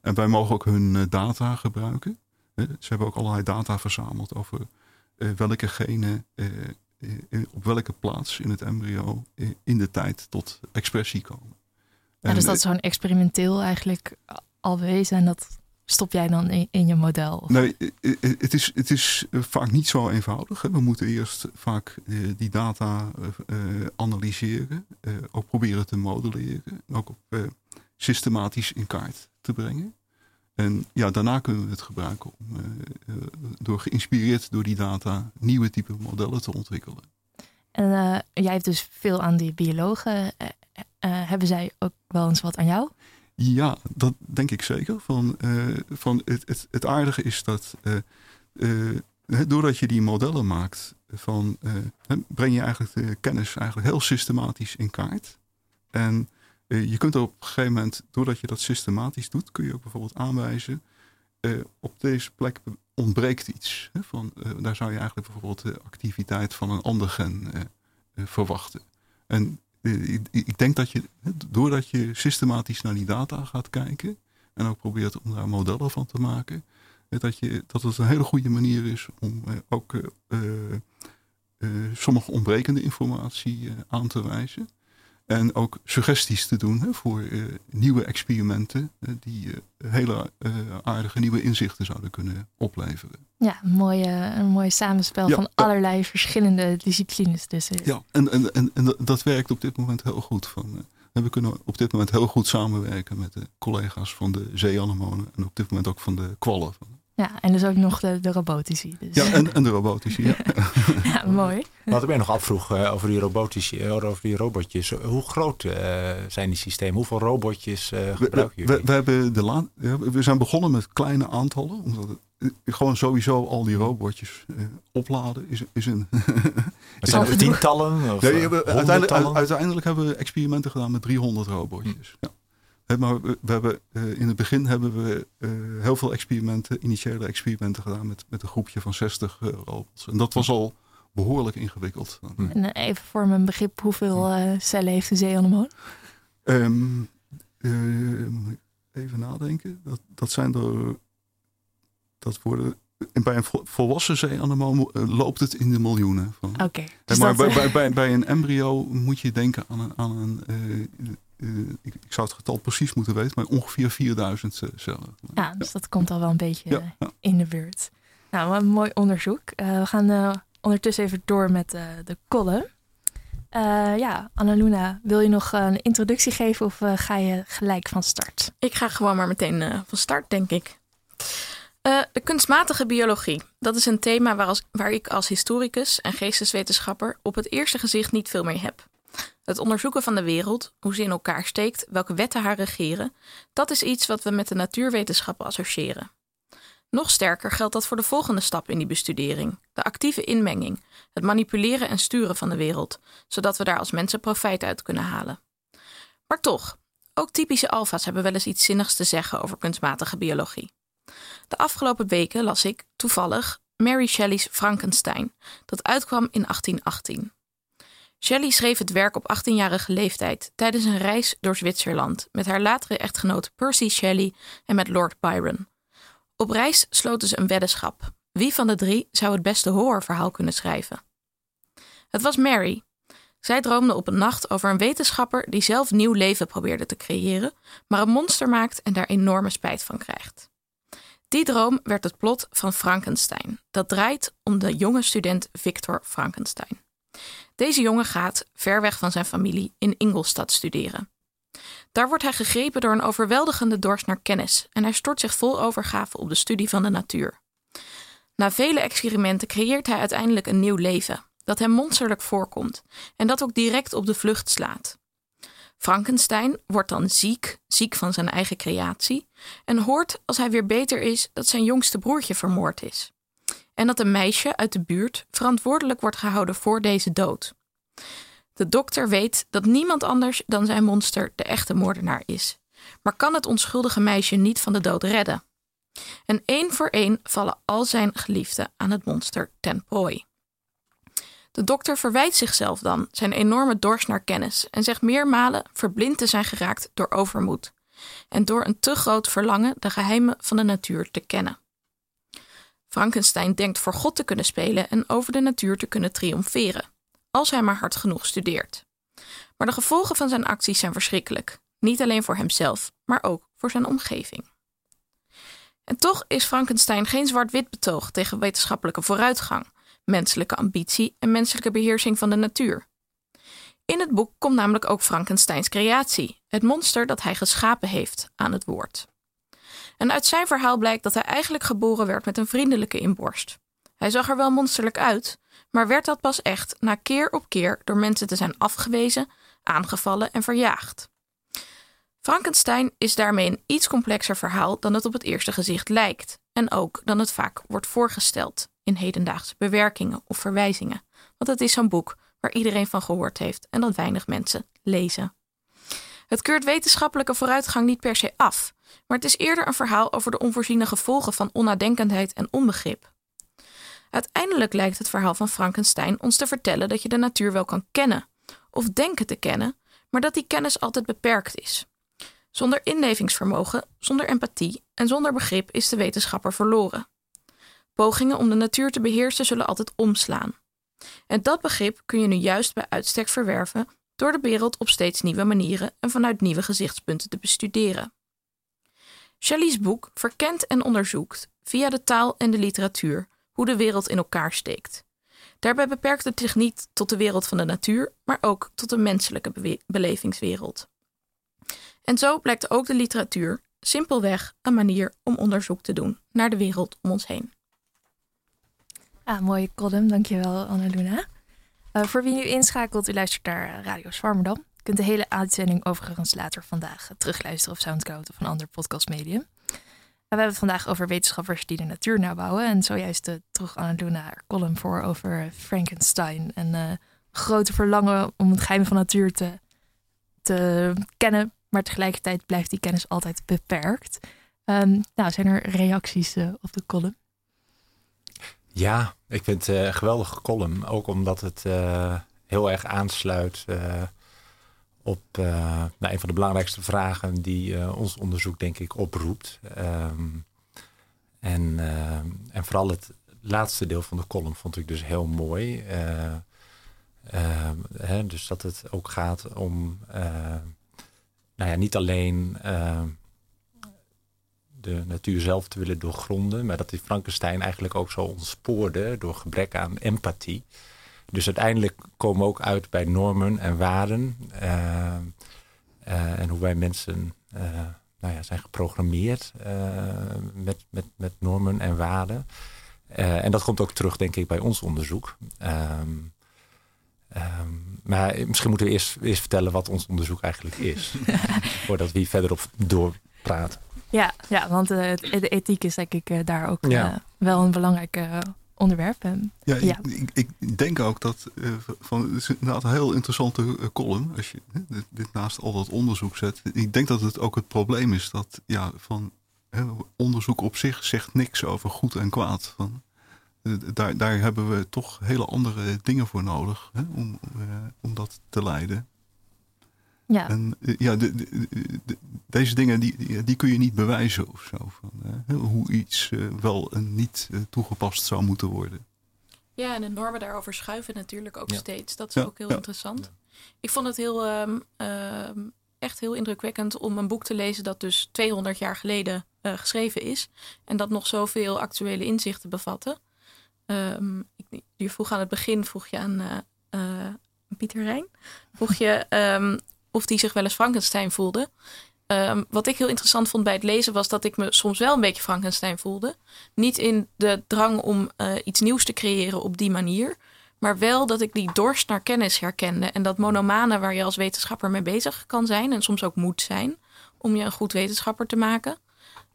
Speaker 4: En wij mogen ook hun data gebruiken. Ze hebben ook allerlei data verzameld over welke genen op welke plaats in het embryo in de tijd tot expressie komen.
Speaker 1: Ja, dus dat is gewoon experimenteel eigenlijk al bewezen en dat stop jij dan in, in je model? Of?
Speaker 4: Nee, het is, het is vaak niet zo eenvoudig. Hè. We moeten eerst vaak uh, die data uh, analyseren, uh, ook proberen te modelleren, ook op, systematisch in kaart te brengen. En ja, daarna kunnen we het gebruiken om eh, eh, door geïnspireerd door die data nieuwe type modellen te ontwikkelen.
Speaker 1: En eh, jij hebt dus veel aan die biologen. Eh, hebben zij ook wel eens wat aan jou?
Speaker 4: Ja, dat denk ik zeker. Van, eh, van het, het, aardige is dat eh, doordat je die modellen maakt, van, breng je eigenlijk de kennis eigenlijk heel systematisch in kaart. En je kunt op een gegeven moment, doordat je dat systematisch doet, kun je ook bijvoorbeeld aanwijzen, op deze plek ontbreekt iets. Hè, van, daar zou je eigenlijk bijvoorbeeld de activiteit van een ander gen verwachten. En ik, ik denk dat je, doordat je systematisch naar die data gaat kijken en ook probeert om daar modellen van te maken, eh, dat, je, dat het een hele goede manier is om eh, ook eh, eh, eh, sommige ontbrekende informatie eh, aan te wijzen. En ook suggesties te doen hè, voor eh, nieuwe experimenten eh, die eh, hele aardige nieuwe inzichten zouden kunnen opleveren.
Speaker 1: Ja, een mooie, een mooi samenspel
Speaker 4: Ja,
Speaker 1: van allerlei verschillende disciplines. Dus,
Speaker 4: Ja, en, en, en, en dat- werkt op dit moment heel goed. Van, we kunnen op dit moment heel goed samenwerken met de collega's van de zeeanemonen en op dit moment ook van de kwallen.
Speaker 1: Ja, en dus ook nog de, de robotici. Dus.
Speaker 4: Ja, en, en de robotici. Ja.
Speaker 1: Ja, mooi.
Speaker 5: Wat ik mij nog afvroeg eh, over die robotische, eh, over die robotjes. Hoe groot eh, zijn die systemen? Hoeveel robotjes eh,
Speaker 4: We,
Speaker 5: gebruiken
Speaker 4: we,
Speaker 5: jullie?
Speaker 4: we, hebben de we zijn begonnen met kleine aantallen. Omdat het, gewoon sowieso al die robotjes opladen is, is een.
Speaker 5: Het zijn er tientallen of
Speaker 4: Nee, we hebben- uiteindelijk, hebben we experimenten gedaan met 300 robotjes. Ja. Hè, Maar we, we hebben, eh, in het begin hebben we eh, heel veel experimenten, initiële experimenten gedaan met, met een groepje van 60 eh, robots. En dat was al behoorlijk ingewikkeld.
Speaker 1: En eh, even voor mijn begrip, hoeveel eh, cellen heeft een zeeanemoon?
Speaker 4: Ehm, eh, even nadenken. Dat, dat zijn er. Dat worden. En bij een vol- volwassen zeeanemoon loopt het in de miljoenen. Van.
Speaker 1: Oké.
Speaker 4: Hè,
Speaker 1: dus
Speaker 4: maar
Speaker 1: dat,
Speaker 4: bij, bij, bij, bij een embryo moet je denken aan een. Aan een ik, ik zou het getal precies moeten weten, maar ongeveer 4000 eh, cellen.
Speaker 1: Ja, dus dat komt al wel een beetje
Speaker 4: Ja,
Speaker 1: eh,
Speaker 4: ja.
Speaker 1: in de buurt. Nou, wat een mooi onderzoek. Eh, we gaan eh, ondertussen even door met eh, de column. Eh, ja, Annaluna, wil je nog een introductie geven of eh, ga je gelijk van start?
Speaker 7: Ik ga gewoon maar meteen eh, van start, denk ik. Eh, de kunstmatige biologie. Dat is een thema waar, als, waar ik als historicus en geesteswetenschapper op het eerste gezicht niet veel mee heb. Het onderzoeken van de wereld, hoe ze in elkaar steekt, welke wetten haar regeren, dat is iets wat we met de natuurwetenschappen associëren. Nog sterker geldt dat voor de volgende stap in die bestudering: de actieve inmenging, het manipuleren en sturen van de wereld, zodat we daar als mensen profijt uit kunnen halen. Maar toch, ook typische alfa's hebben wel eens iets zinnigs te zeggen over kunstmatige biologie. De afgelopen weken las ik, toevallig, Mary Shelley's Frankenstein, dat uitkwam in 1818. Shelley schreef het werk op 18-jarige leeftijd tijdens een reis door Zwitserland met haar latere echtgenoot Percy Shelley en met Lord Byron. Op reis sloten ze een weddenschap. Wie van de drie zou het beste horrorverhaal kunnen schrijven? Het was Mary. Zij droomde op een nacht over een wetenschapper die zelf nieuw leven probeerde te creëren, maar een monster maakt en daar enorme spijt van krijgt. Die droom werd het plot van Frankenstein, dat draait om de jonge student Victor Frankenstein. Deze jongen gaat, ver weg van zijn familie, in Ingolstadt studeren. Daar wordt hij gegrepen door een overweldigende dorst naar kennis en hij stort zich vol overgave op de studie van de natuur. Na vele experimenten creëert hij uiteindelijk een nieuw leven, dat hem monsterlijk voorkomt en dat ook direct op de vlucht slaat. Frankenstein wordt dan ziek, ziek van zijn eigen creatie, en hoort als hij weer beter is dat zijn jongste broertje vermoord is. En dat een meisje uit de buurt verantwoordelijk wordt gehouden voor deze dood. De dokter weet dat niemand anders dan zijn monster de echte moordenaar is, maar kan het onschuldige meisje niet van de dood redden. En één voor één vallen al zijn geliefden aan het monster ten prooi. De dokter verwijt zichzelf dan zijn enorme dorst naar kennis en zegt meermalen verblind te zijn geraakt door overmoed en door een te groot verlangen de geheimen van de natuur te kennen. Frankenstein denkt voor God te kunnen spelen en over de natuur te kunnen triomferen, als hij maar hard genoeg studeert. Maar de gevolgen van zijn acties zijn verschrikkelijk, niet alleen voor hemzelf, maar ook voor zijn omgeving. En toch is Frankenstein geen zwart-wit betoog tegen wetenschappelijke vooruitgang, menselijke ambitie en menselijke beheersing van de natuur. In het boek komt namelijk ook Frankensteins creatie, het monster dat hij geschapen heeft, aan het woord. En uit zijn verhaal blijkt dat hij eigenlijk geboren werd met een vriendelijke inborst. Hij zag er wel monsterlijk uit, maar werd dat pas echt na keer op keer door mensen te zijn afgewezen, aangevallen en verjaagd. Frankenstein is daarmee een iets complexer verhaal dan het op het eerste gezicht lijkt, en ook dan het vaak wordt voorgesteld in hedendaagse bewerkingen of verwijzingen. Want het is zo'n boek waar iedereen van gehoord heeft en dat weinig mensen lezen. Het keurt wetenschappelijke vooruitgang niet per se af, maar het is eerder een verhaal over de onvoorziene gevolgen van onnadenkendheid en onbegrip. Uiteindelijk lijkt het verhaal van Frankenstein ons te vertellen dat je de natuur wel kan kennen, of denken te kennen, maar dat die kennis altijd beperkt is. Zonder inlevingsvermogen, zonder empathie en zonder begrip is de wetenschapper verloren. Pogingen om de natuur te beheersen zullen altijd omslaan. En dat begrip kun je nu juist bij uitstek verwerven door de wereld op steeds nieuwe manieren en vanuit nieuwe gezichtspunten te bestuderen. Shelley's boek verkent en onderzoekt, via de taal en de literatuur, hoe de wereld in elkaar steekt. Daarbij beperkt het zich niet tot de wereld van de natuur, maar ook tot de menselijke belevingswereld. En zo blijkt ook de literatuur simpelweg een manier om onderzoek te doen naar de wereld om ons heen.
Speaker 1: Ah, mooie column, dankjewel Annaluna. Uh, voor wie nu inschakelt, u luistert naar eh, Radio Zwarmerdam. U kunt de hele uitzending overigens later vandaag uh, terugluisteren op Soundcloud of een ander podcastmedium. we hebben het vandaag over wetenschappers die de natuur nabouwen. En zojuist uh, droeg Annaluna haar column voor over Frankenstein. En grote verlangen om het geheim van natuur te, te kennen. Maar tegelijkertijd blijft die kennis altijd beperkt. Um, nou, zijn er reacties op de column?
Speaker 5: Ja, ik vind het een geweldige column. Ook omdat het uh, heel erg aansluit uh, op nou, een van de belangrijkste vragen die ons onderzoek denk ik oproept. Um, en, en vooral het laatste deel van de column vond ik dus heel mooi. Hè, dus dat het ook gaat om nou ja, niet alleen de natuur zelf te willen doorgronden. Maar dat die Frankenstein eigenlijk ook zo ontspoorde door gebrek aan empathie. Dus uiteindelijk komen we ook uit bij normen en waarden. Uh, uh, en hoe wij mensen uh, nou ja, zijn geprogrammeerd met, met, met normen en waarden. en dat komt ook terug, denk ik, bij ons onderzoek. Um, um, maar misschien moeten we eerst, eerst vertellen wat ons onderzoek eigenlijk is. voordat we hier verder op doorpraten.
Speaker 1: Ja, ja want de, de ethiek is denk ik daar ook wel een belangrijk onderwerp.
Speaker 4: Ja, ja. Ik, ik, denk ook dat uh, van, het is inderdaad een heel interessante column. Als je dit, dit, naast al dat onderzoek zet. Ik denk dat het ook het probleem is dat ja, van onderzoek op zich zegt niks over goed en kwaad. Van, daar, daar hebben we toch hele andere dingen voor nodig hè, om, om dat te leiden.
Speaker 1: Ja.
Speaker 4: En eh, ja, de, de, deze dingen die, die kun je niet bewijzen of zo. Van, hè, hoe iets uh, wel en niet uh, toegepast zou moeten worden.
Speaker 7: Ja, en de normen daarover schuiven natuurlijk ook ja. steeds. Dat is ja. ook heel interessant. Ik vond het heel, um, uh, echt heel indrukwekkend om een boek te lezen dat dus 200 jaar geleden geschreven is. En dat nog zoveel actuele inzichten bevatte. Um, ik, je vroeg aan het begin, vroeg je aan Pieter Rijn, vroeg je um, of die zich wel eens Frankenstein voelde. Um, wat ik heel interessant vond bij het lezen was dat ik me soms wel een beetje Frankenstein voelde. Niet in de drang om uh, iets nieuws te creëren op die manier. Maar wel dat ik die dorst naar kennis herkende. En dat monomane waar je als wetenschapper mee bezig kan zijn. En soms ook moet zijn. Om je een goed wetenschapper te maken.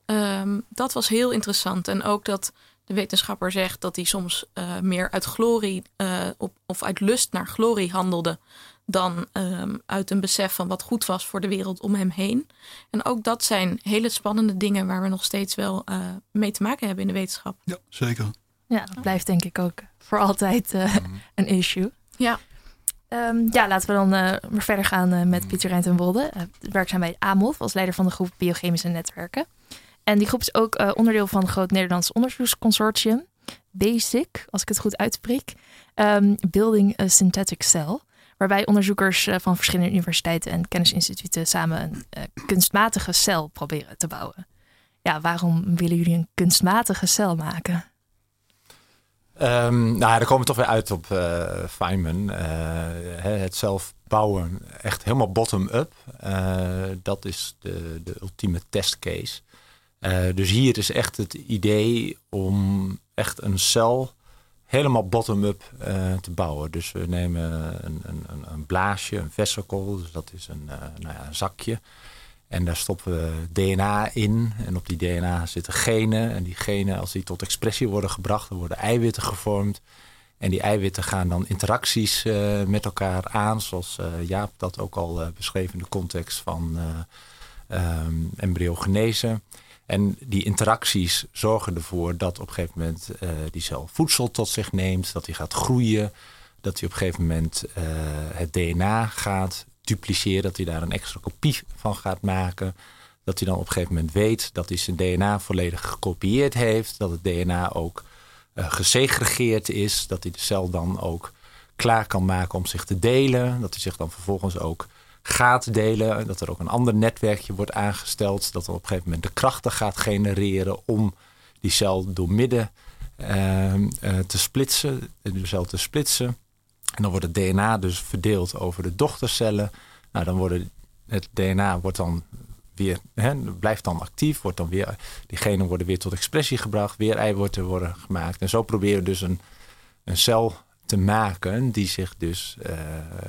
Speaker 7: Um, dat was heel interessant. En ook dat de wetenschapper zegt dat hij soms uh, meer uit glorie uh, op, of uit lust naar glorie handelde dan um, uit een besef van wat goed was voor de wereld om hem heen. En ook dat zijn hele spannende dingen waar we nog steeds wel uh, mee te maken hebben in de wetenschap.
Speaker 4: Ja, zeker.
Speaker 1: Ja, dat blijft denk ik ook voor altijd uh, mm. een issue.
Speaker 7: Ja.
Speaker 1: Um, ja, laten we dan uh, weer verder gaan uh, met mm. Pieter Rijntenwolde. Uh, werkzaam bij AMOF als leider van de groep Biochemische Netwerken. En die groep is ook onderdeel van een groot Nederlands onderzoeksconsortium. BASIC, als ik het goed uitspreek. Um, Building a Synthetic Cell waarbij onderzoekers eh, van verschillende universiteiten en kennisinstituten samen een uh, kunstmatige cel proberen te bouwen. Ja, waarom willen jullie een kunstmatige cel maken?
Speaker 5: Um, nou, daar komen we toch weer uit op uh, Feynman. het zelf bouwen, echt helemaal bottom-up. dat is de, de ultieme testcase. Dus hier is echt het idee om echt een cel helemaal bottom-up uh, te bouwen. Dus we nemen een, een, een, blaasje, een vesicle, dus dat is een, uh, nou ja, een zakje. En daar stoppen we DNA in. En op die DNA zitten genen. En die genen, als die tot expressie worden gebracht, dan worden eiwitten gevormd. En die eiwitten gaan dan interacties uh, met elkaar aan, zoals Jaap dat ook al beschreef in de context van um, embryogenese. En die interacties zorgen ervoor dat op een gegeven moment die cel voedsel tot zich neemt, dat die gaat groeien, dat hij op een gegeven moment het DNA gaat dupliceren, dat hij daar een extra kopie van gaat maken. Dat hij dan op een gegeven moment weet dat hij zijn DNA volledig gekopieerd heeft, dat het DNA ook uh, gesegregeerd is. Dat hij de cel dan ook klaar kan maken om zich te delen. Dat hij zich dan vervolgens ook gaat delen. Dat er ook een ander netwerkje wordt aangesteld. Dat er op een gegeven moment de krachten gaat genereren om die cel door midden uh, uh, te splitsen. De cel te splitsen. En dan wordt het DNA dus verdeeld over de dochtercellen. Nou, dan worden het DNA wordt dan weer, hè, blijft dan actief, wordt dan weer, die genen worden weer tot expressie gebracht, weer eiwitten worden gemaakt. En zo proberen we dus een, een cel te maken die zich dus, uh,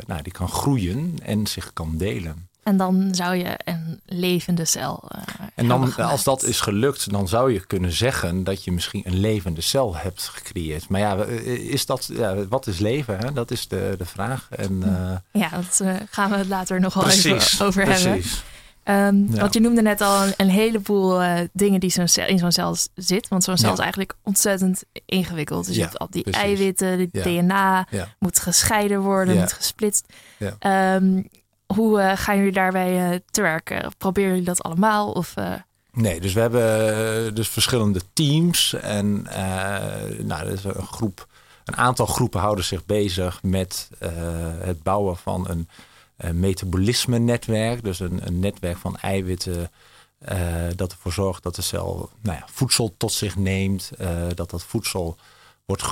Speaker 5: nou, die kan groeien en zich kan delen.
Speaker 1: En dan zou je een levende cel. Uh,
Speaker 5: en dan, als dat is gelukt, dan zou je kunnen zeggen dat je misschien een levende cel hebt gecreëerd. Maar ja, is dat, ja, wat is leven? Hè? Dat is de, de vraag. En, uh,
Speaker 1: ja, dat gaan we het later nog wel even over
Speaker 5: precies.
Speaker 1: hebben. Um, ja. Want je noemde net al een, een heleboel uh, dingen die zo'n in zo'n cel zit. Want zo'n cel ja. is eigenlijk ontzettend ingewikkeld. Dus je hebt al die precies. eiwitten, die DNA moet gescheiden worden, moet gesplitst. Um, hoe uh, gaan jullie daarbij uh, te werken? Proberen jullie dat allemaal? Of,
Speaker 5: Nee, dus we hebben dus verschillende teams. En nou, er is een groep, een aantal groepen houden zich bezig met het bouwen van een metabolisme-netwerk. Dus een, een, netwerk van eiwitten uh, dat ervoor zorgt dat de cel nou ja, voedsel tot zich neemt. Uh, dat dat voedsel wordt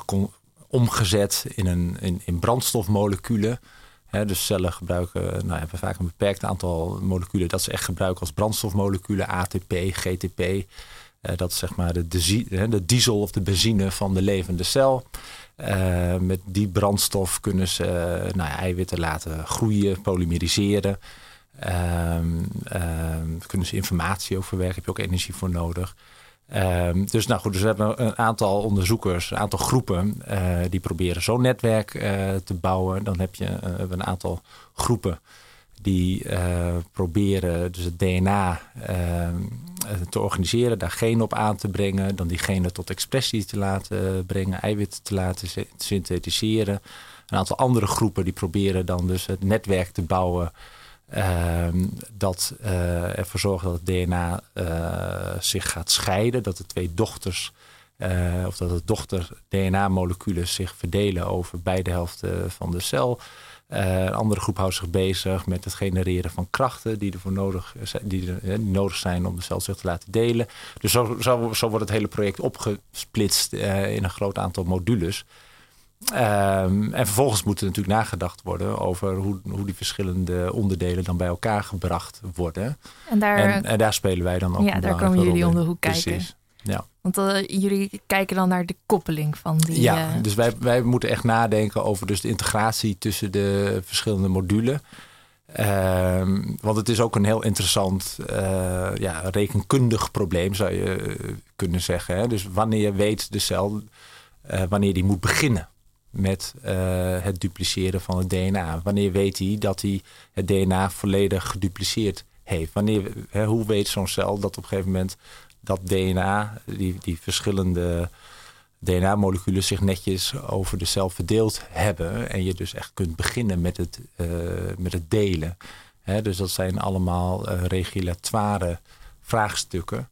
Speaker 5: omgezet in, een, in, in brandstofmoleculen. Dus cellen gebruiken, nou, hebben vaak een beperkt aantal moleculen dat ze echt gebruiken als brandstofmoleculen, ATP, GTP. Dat is zeg maar de, de diesel of de benzine van de levende cel. Uh, met die brandstof kunnen ze uh, nou eiwitten laten groeien, polymeriseren. Uh, kunnen ze informatie verwerken, heb je ook energie voor nodig. Ehm, dus nou goed, dus we hebben een aantal onderzoekers, een aantal groepen uh, die proberen zo'n netwerk te bouwen. Dan heb je een aantal groepen die uh, proberen dus het DNA uh, te organiseren, daar genen op aan te brengen, dan die genen tot expressie te laten brengen, eiwitten te laten synthetiseren. Een aantal andere groepen die proberen dan dus het netwerk te bouwen uh, dat uh, ervoor zorgt dat het DNA zich gaat scheiden, dat de twee dochters of dat de dochter DNA-moleculen zich verdelen over beide helften van de cel. Uh, een andere groep houdt zich bezig met het genereren van krachten die ervoor nodig, die, er, die nodig zijn om de cel zich te laten delen. Dus zo, zo, zo wordt het hele project opgesplitst in een groot aantal modules. Um, en vervolgens moet er natuurlijk nagedacht worden over hoe, hoe die verschillende onderdelen dan bij elkaar gebracht worden.
Speaker 1: En daar,
Speaker 5: en, en daar spelen wij dan ook
Speaker 1: Ja, daar komen jullie om de hoek kijken.
Speaker 5: Precies. Ja.
Speaker 1: Want uh, jullie kijken dan naar de koppeling van die.
Speaker 5: Ja,
Speaker 1: uh...
Speaker 5: dus wij, wij moeten echt nadenken over dus de integratie tussen de verschillende modules. Uh, want het is ook een heel interessant uh, ja, rekenkundig probleem, zou je kunnen zeggen. Hè? Dus wanneer weet de cel wanneer die moet beginnen met het dupliceren van het DNA? Wanneer weet hij dat hij het DNA volledig gedupliceerd heeft? Wanneer, hè, hoe weet zo'n cel dat op een gegeven moment dat DNA, die, die verschillende DNA-moleculen zich netjes over de cel verdeeld hebben. En je dus echt kunt beginnen met het, uh, met het delen. Dus dat zijn allemaal uh, regulatoire vraagstukken.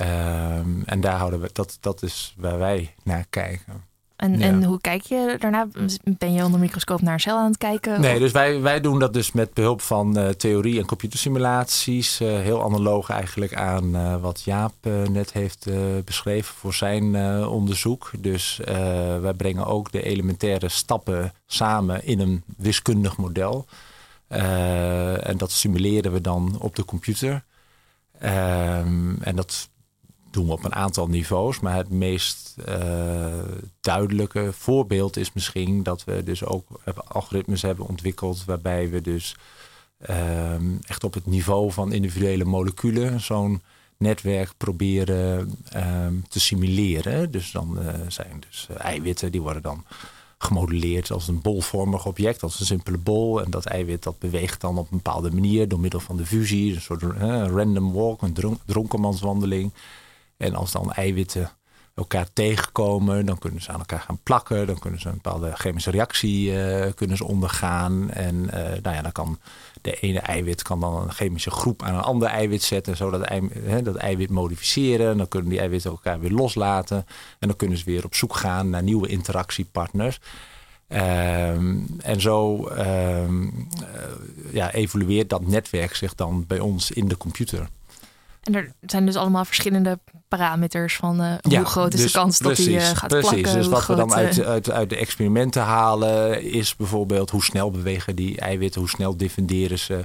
Speaker 5: Um, en daar houden we, dat, dat is waar wij naar kijken.
Speaker 1: En, ja. en hoe kijk je daarna? Ben je onder microscoop naar een cel aan het kijken?
Speaker 5: Nee, dus wij, wij doen dat dus met behulp van uh, theorie en computersimulaties. Uh, heel analoog eigenlijk aan uh, wat Jaap net heeft beschreven voor zijn onderzoek. Dus wij brengen ook de elementaire stappen samen in een wiskundig model. en dat simuleren we dan op de computer. Ehm, en dat doen we op een aantal niveaus. Maar het meest eh, duidelijke voorbeeld is misschien dat we dus ook algoritmes hebben ontwikkeld waarbij we dus ehm, echt op het niveau van individuele moleculen zo'n netwerk proberen ehm, te simuleren. Dus dan uh, zijn dus eh, eiwitten die worden dan gemodelleerd als een bolvormig object, als een simpele bol. En dat eiwit dat beweegt dan op een bepaalde manier door middel van de fusie, een soort random walk, een dron dronkenmanswandeling. En als dan eiwitten elkaar tegenkomen, dan kunnen ze aan elkaar gaan plakken. Dan kunnen ze een bepaalde chemische reactie uh, kunnen ze ondergaan. En uh, nou ja, dan kan de ene eiwit kan dan een chemische groep aan een ander eiwit zetten, zodat ei, dat eiwit modificeren. Dan kunnen die eiwitten elkaar weer loslaten. En dan kunnen ze weer op zoek gaan naar nieuwe interactiepartners. Um, en zo um, ja, evolueert dat netwerk zich dan bij ons in de computer.
Speaker 1: En er zijn dus allemaal verschillende parameters van uh, hoe groot is de dus kans dat hij uh, gaat
Speaker 5: precies.
Speaker 1: plakken.
Speaker 5: Dus wat
Speaker 1: groot,
Speaker 5: we dan uit, uit, uit de experimenten halen is bijvoorbeeld hoe snel bewegen die eiwitten, hoe snel diffunderen ze.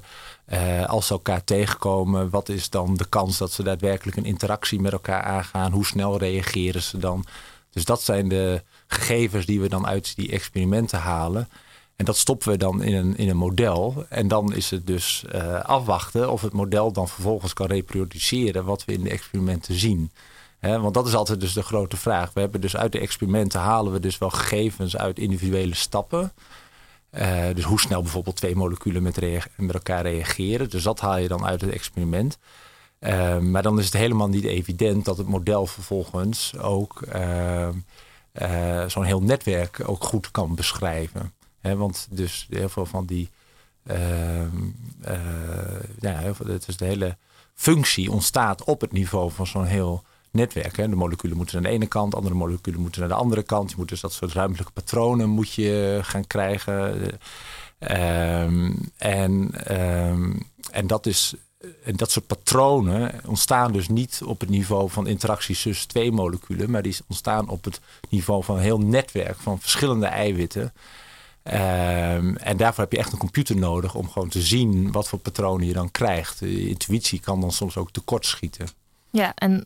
Speaker 5: Uh, als ze elkaar tegenkomen, wat is dan de kans dat ze daadwerkelijk een interactie met elkaar aangaan? Hoe snel reageren ze dan? Dus dat zijn de gegevens die we dan uit die experimenten halen. En dat stoppen we dan in een, in een model. En dan is het dus uh, afwachten of het model dan vervolgens kan reproduceren wat we in de experimenten zien. Want dat is altijd dus de grote vraag. We hebben dus uit de experimenten halen we dus wel gegevens uit individuele stappen. Uh, dus hoe snel bijvoorbeeld twee moleculen met, met, elkaar reageren. Dus dat haal je dan uit het experiment. Uh, maar dan is het helemaal niet evident dat het model vervolgens ook zo'n heel netwerk ook goed kan beschrijven want dus heel veel van die. Uh, uh, ja, het is de hele functie ontstaat op het niveau van zo'n heel netwerk. Hè. De moleculen moeten naar de ene kant, andere moleculen moeten naar de andere kant. Je moet dus dat soort ruimtelijke patronen moet je gaan krijgen. Um, en, um, en dat is. En dat soort patronen ontstaan dus niet op het niveau van interacties tussen twee moleculen, maar die ontstaan op het niveau van een heel netwerk van verschillende eiwitten. Um, en daarvoor heb je echt een computer nodig om gewoon te zien wat voor patronen je dan krijgt. De intuïtie kan dan soms ook tekortschieten.
Speaker 1: Ja, en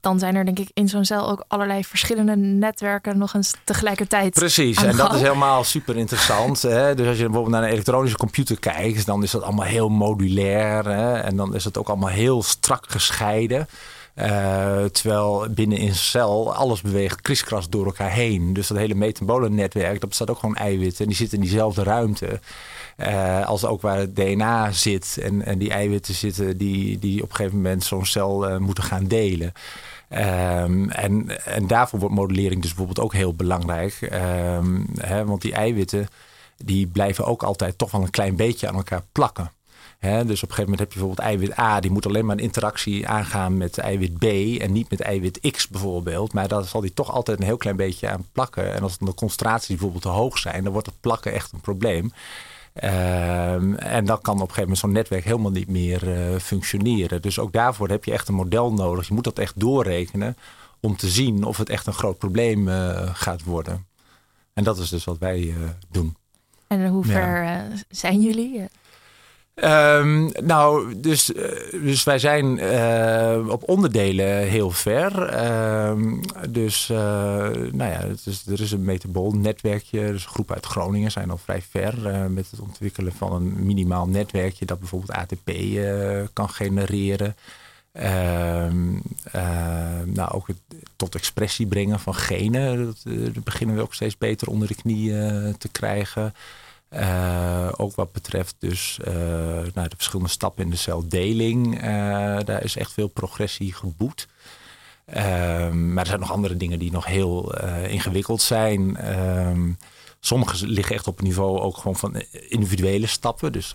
Speaker 1: dan zijn er denk ik in zo'n cel ook allerlei verschillende netwerken nog eens tegelijkertijd.
Speaker 5: Precies, en dat is helemaal super interessant. hè? Dus als je bijvoorbeeld naar een elektronische computer kijkt, dan is dat allemaal heel modulair. Hè? En dan is het ook allemaal heel strak gescheiden. Uh, terwijl binnen in een cel alles beweegt kriskras door elkaar heen. Dus dat hele metabolennetwerk, dat bestaat ook gewoon eiwitten. En die zitten in diezelfde ruimte. Uh, als ook waar het DNA zit. En, en die eiwitten zitten die, die op een gegeven moment zo'n cel uh, moeten gaan delen. Um, en, en daarvoor wordt modellering dus bijvoorbeeld ook heel belangrijk. Um, hè, want die eiwitten die blijven ook altijd toch wel een klein beetje aan elkaar plakken dus op een gegeven moment heb je bijvoorbeeld eiwit A, die moet alleen maar een interactie aangaan met eiwit B en niet met eiwit X bijvoorbeeld. Maar daar zal die toch altijd een heel klein beetje aan plakken. En als de concentraties bijvoorbeeld te hoog zijn, dan wordt het plakken echt een probleem. Um, en dan kan op een gegeven moment zo'n netwerk helemaal niet meer uh, functioneren. Dus ook daarvoor heb je echt een model nodig. Je moet dat echt doorrekenen om te zien of het echt een groot probleem uh, gaat worden. En dat is dus wat wij uh, doen.
Speaker 1: En hoe ver ja. zijn jullie?
Speaker 5: Um, nou, dus, dus wij zijn uh, op onderdelen heel ver. Um, dus, uh, nou ja, het is, er is een metabol netwerkje. Dus een groep uit Groningen zijn al vrij ver met het ontwikkelen van een minimaal netwerkje dat bijvoorbeeld ATP kan genereren. Um, nou, ook het tot expressie brengen van genen. Dat beginnen we ook steeds beter onder de knie te krijgen. Uh, ook wat betreft dus uh, nou, de verschillende stappen in de celdeling. Uh, daar is echt veel progressie geboet. Ehm, maar er zijn nog andere dingen die nog heel ingewikkeld zijn. Ehm, sommige liggen echt op het niveau ook gewoon van individuele stappen. Dus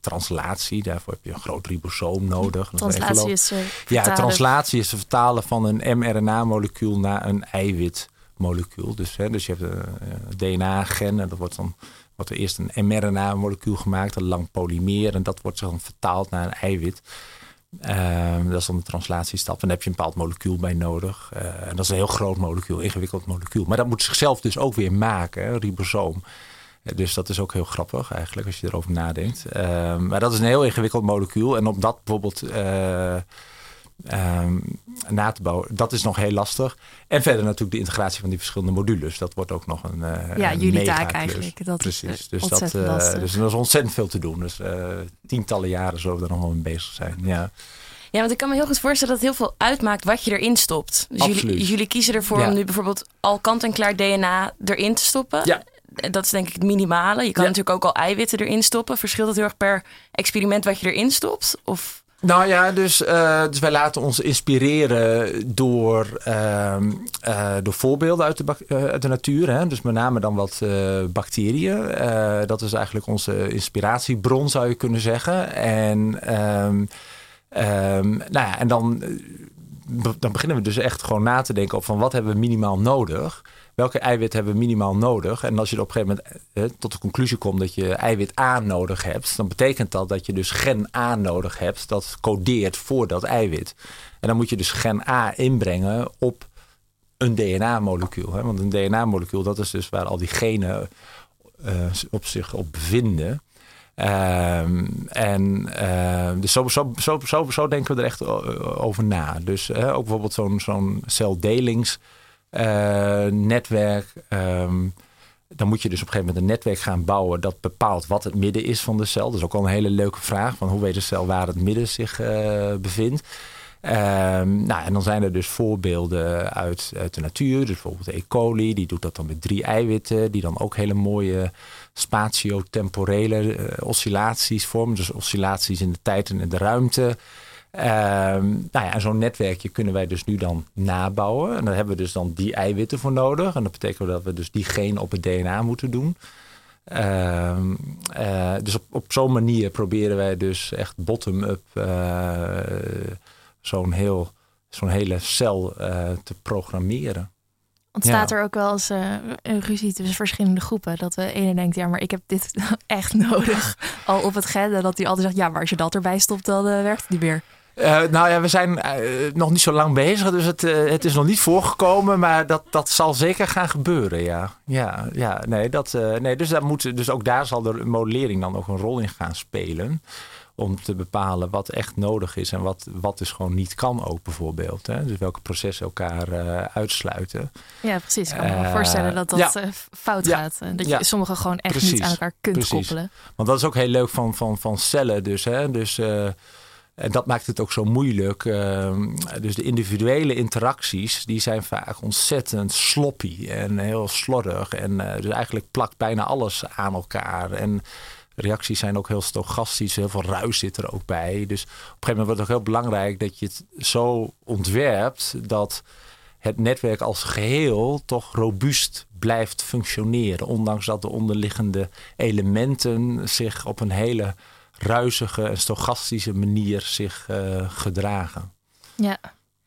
Speaker 5: translatie, daarvoor heb je een groot ribosoom nodig.
Speaker 1: Translatie is
Speaker 5: Ja, translatie is het vertalen van een mRNA-molecuul naar een eiwitmolecuul. Dus, hè, dus je hebt een DNA-gen en dat wordt dan wordt er eerst een mRNA-molecuul gemaakt, een lang polymeer. En dat wordt dan vertaald naar een eiwit. Uh, dat is dan de translatiestap. En daar heb je een bepaald molecuul bij nodig. Uh, en dat is een heel groot molecuul, ingewikkeld molecuul. Maar dat moet zichzelf dus ook weer maken, ribosoom. Uh, dus dat is ook heel grappig eigenlijk, als je erover nadenkt. Ehm, maar dat is een heel ingewikkeld molecuul. En om dat bijvoorbeeld eh, ehm, na te bouwen. Dat is nog heel lastig. En verder natuurlijk de integratie van die verschillende modules. Dat wordt ook nog een uh,
Speaker 1: Ja,
Speaker 5: een
Speaker 1: jullie taak eigenlijk. Dat
Speaker 5: Precies.
Speaker 1: is
Speaker 5: dus, dat, eh, dus er is ontzettend veel te doen. Dus eh, tientallen jaren zullen we er nog wel mee bezig zijn. Ja.
Speaker 6: Ja, want ik kan me heel goed voorstellen dat het heel veel uitmaakt wat je erin stopt. Dus jullie, jullie kiezen ervoor
Speaker 5: Ja.
Speaker 6: om nu bijvoorbeeld al kant-en-klaar DNA erin te stoppen.
Speaker 5: Ja.
Speaker 6: Dat is denk ik het minimale. Je kan
Speaker 5: Ja.
Speaker 6: natuurlijk ook al eiwitten erin stoppen. Verschilt het heel erg per experiment wat je erin stopt? Of
Speaker 5: Nou ja, dus, eh, dus wij laten ons inspireren door, ehm, eh, door voorbeelden uit de, eh, uit de natuur. Hè? Dus met name dan wat bacteriën. Dat is eigenlijk onze inspiratiebron, zou je kunnen zeggen. En, ehm, ehm, nou ja, en dan, dan beginnen we dus echt gewoon na te denken op van wat hebben we minimaal nodig. Welke eiwit hebben we minimaal nodig? En als je op een gegeven moment eh, tot de conclusie komt dat je eiwit A nodig hebt, dan betekent dat dat je dus gen A nodig hebt dat codeert voor dat eiwit. En dan moet je dus gen A inbrengen op een DNA-molecuul. Want een DNA-molecuul, dat is dus waar al die genen eh, op zich op bevinden. Ehm, en dus zo, zo, zo, zo, denken we er echt over na. Dus eh, ook bijvoorbeeld zo'n zo'n celdelingsnetwerk. Netwerk. ehm, dan moet je dus op een gegeven moment een netwerk gaan bouwen dat bepaalt wat het midden is van de cel. Dat is ook al een hele leuke vraag. Van hoe weet de cel waar het midden zich eh, bevindt? Ehm, nou, en dan zijn er dus voorbeelden uit, uit de natuur. Dus bijvoorbeeld E. coli, die doet dat dan met drie eiwitten, die dan ook hele mooie spatiotemporele eh, oscillaties vormen. Dus oscillaties in de tijd en in de ruimte. Ehm, nou ja, en zo'n netwerkje kunnen wij dus nu dan nabouwen. En daar hebben we dus dan die eiwitten voor nodig. En dat betekent dat we dus die geen op het DNA moeten doen. Ehm, eh, dus op, op zo'n manier proberen wij dus echt bottom-up eh, zo'n heel, zo'n hele cel eh, te programmeren.
Speaker 1: Ontstaat
Speaker 5: Ja.
Speaker 1: er ook wel eens een ruzie tussen verschillende groepen? Dat de ene denkt, ja, maar ik heb dit echt nodig. Al op het gen. En dat die altijd zegt, ja, maar als je dat erbij stopt, dan werkt het niet meer.
Speaker 5: Eh, nou ja, we zijn eh, nog niet zo lang bezig, dus het, eh, het is nog niet voorgekomen, maar dat, dat zal zeker gaan gebeuren, ja. Ja, ja nee, dat, nee dus, daar moet, dus ook daar zal de modellering dan ook een rol in gaan spelen. Om te bepalen wat echt nodig is en wat, wat dus gewoon niet kan ook bijvoorbeeld. Hè? Dus welke processen elkaar uitsluiten.
Speaker 1: Ja, precies. Ik kan me voorstellen dat dat
Speaker 5: ja.
Speaker 1: fout
Speaker 5: Ja.
Speaker 1: gaat. Dat je
Speaker 5: Ja.
Speaker 1: sommige gewoon echt niet aan elkaar kunt
Speaker 5: Precies.
Speaker 1: koppelen.
Speaker 5: Want dat is ook heel leuk van, van, van cellen dus. Hè? dus en dat maakt het ook zo moeilijk. Ehm, dus de individuele interacties, die zijn vaak ontzettend sloppy en heel slordig. En eh, dus eigenlijk plakt bijna alles aan elkaar. En reacties zijn ook heel stochastisch. Heel veel ruis zit er ook bij. Dus op een gegeven moment wordt het ook heel belangrijk dat je het zo ontwerpt dat het netwerk als geheel toch robuust blijft functioneren. Ondanks dat de onderliggende elementen zich op een hele ruisige en stochastische manier zich eh, gedragen.
Speaker 1: Ja.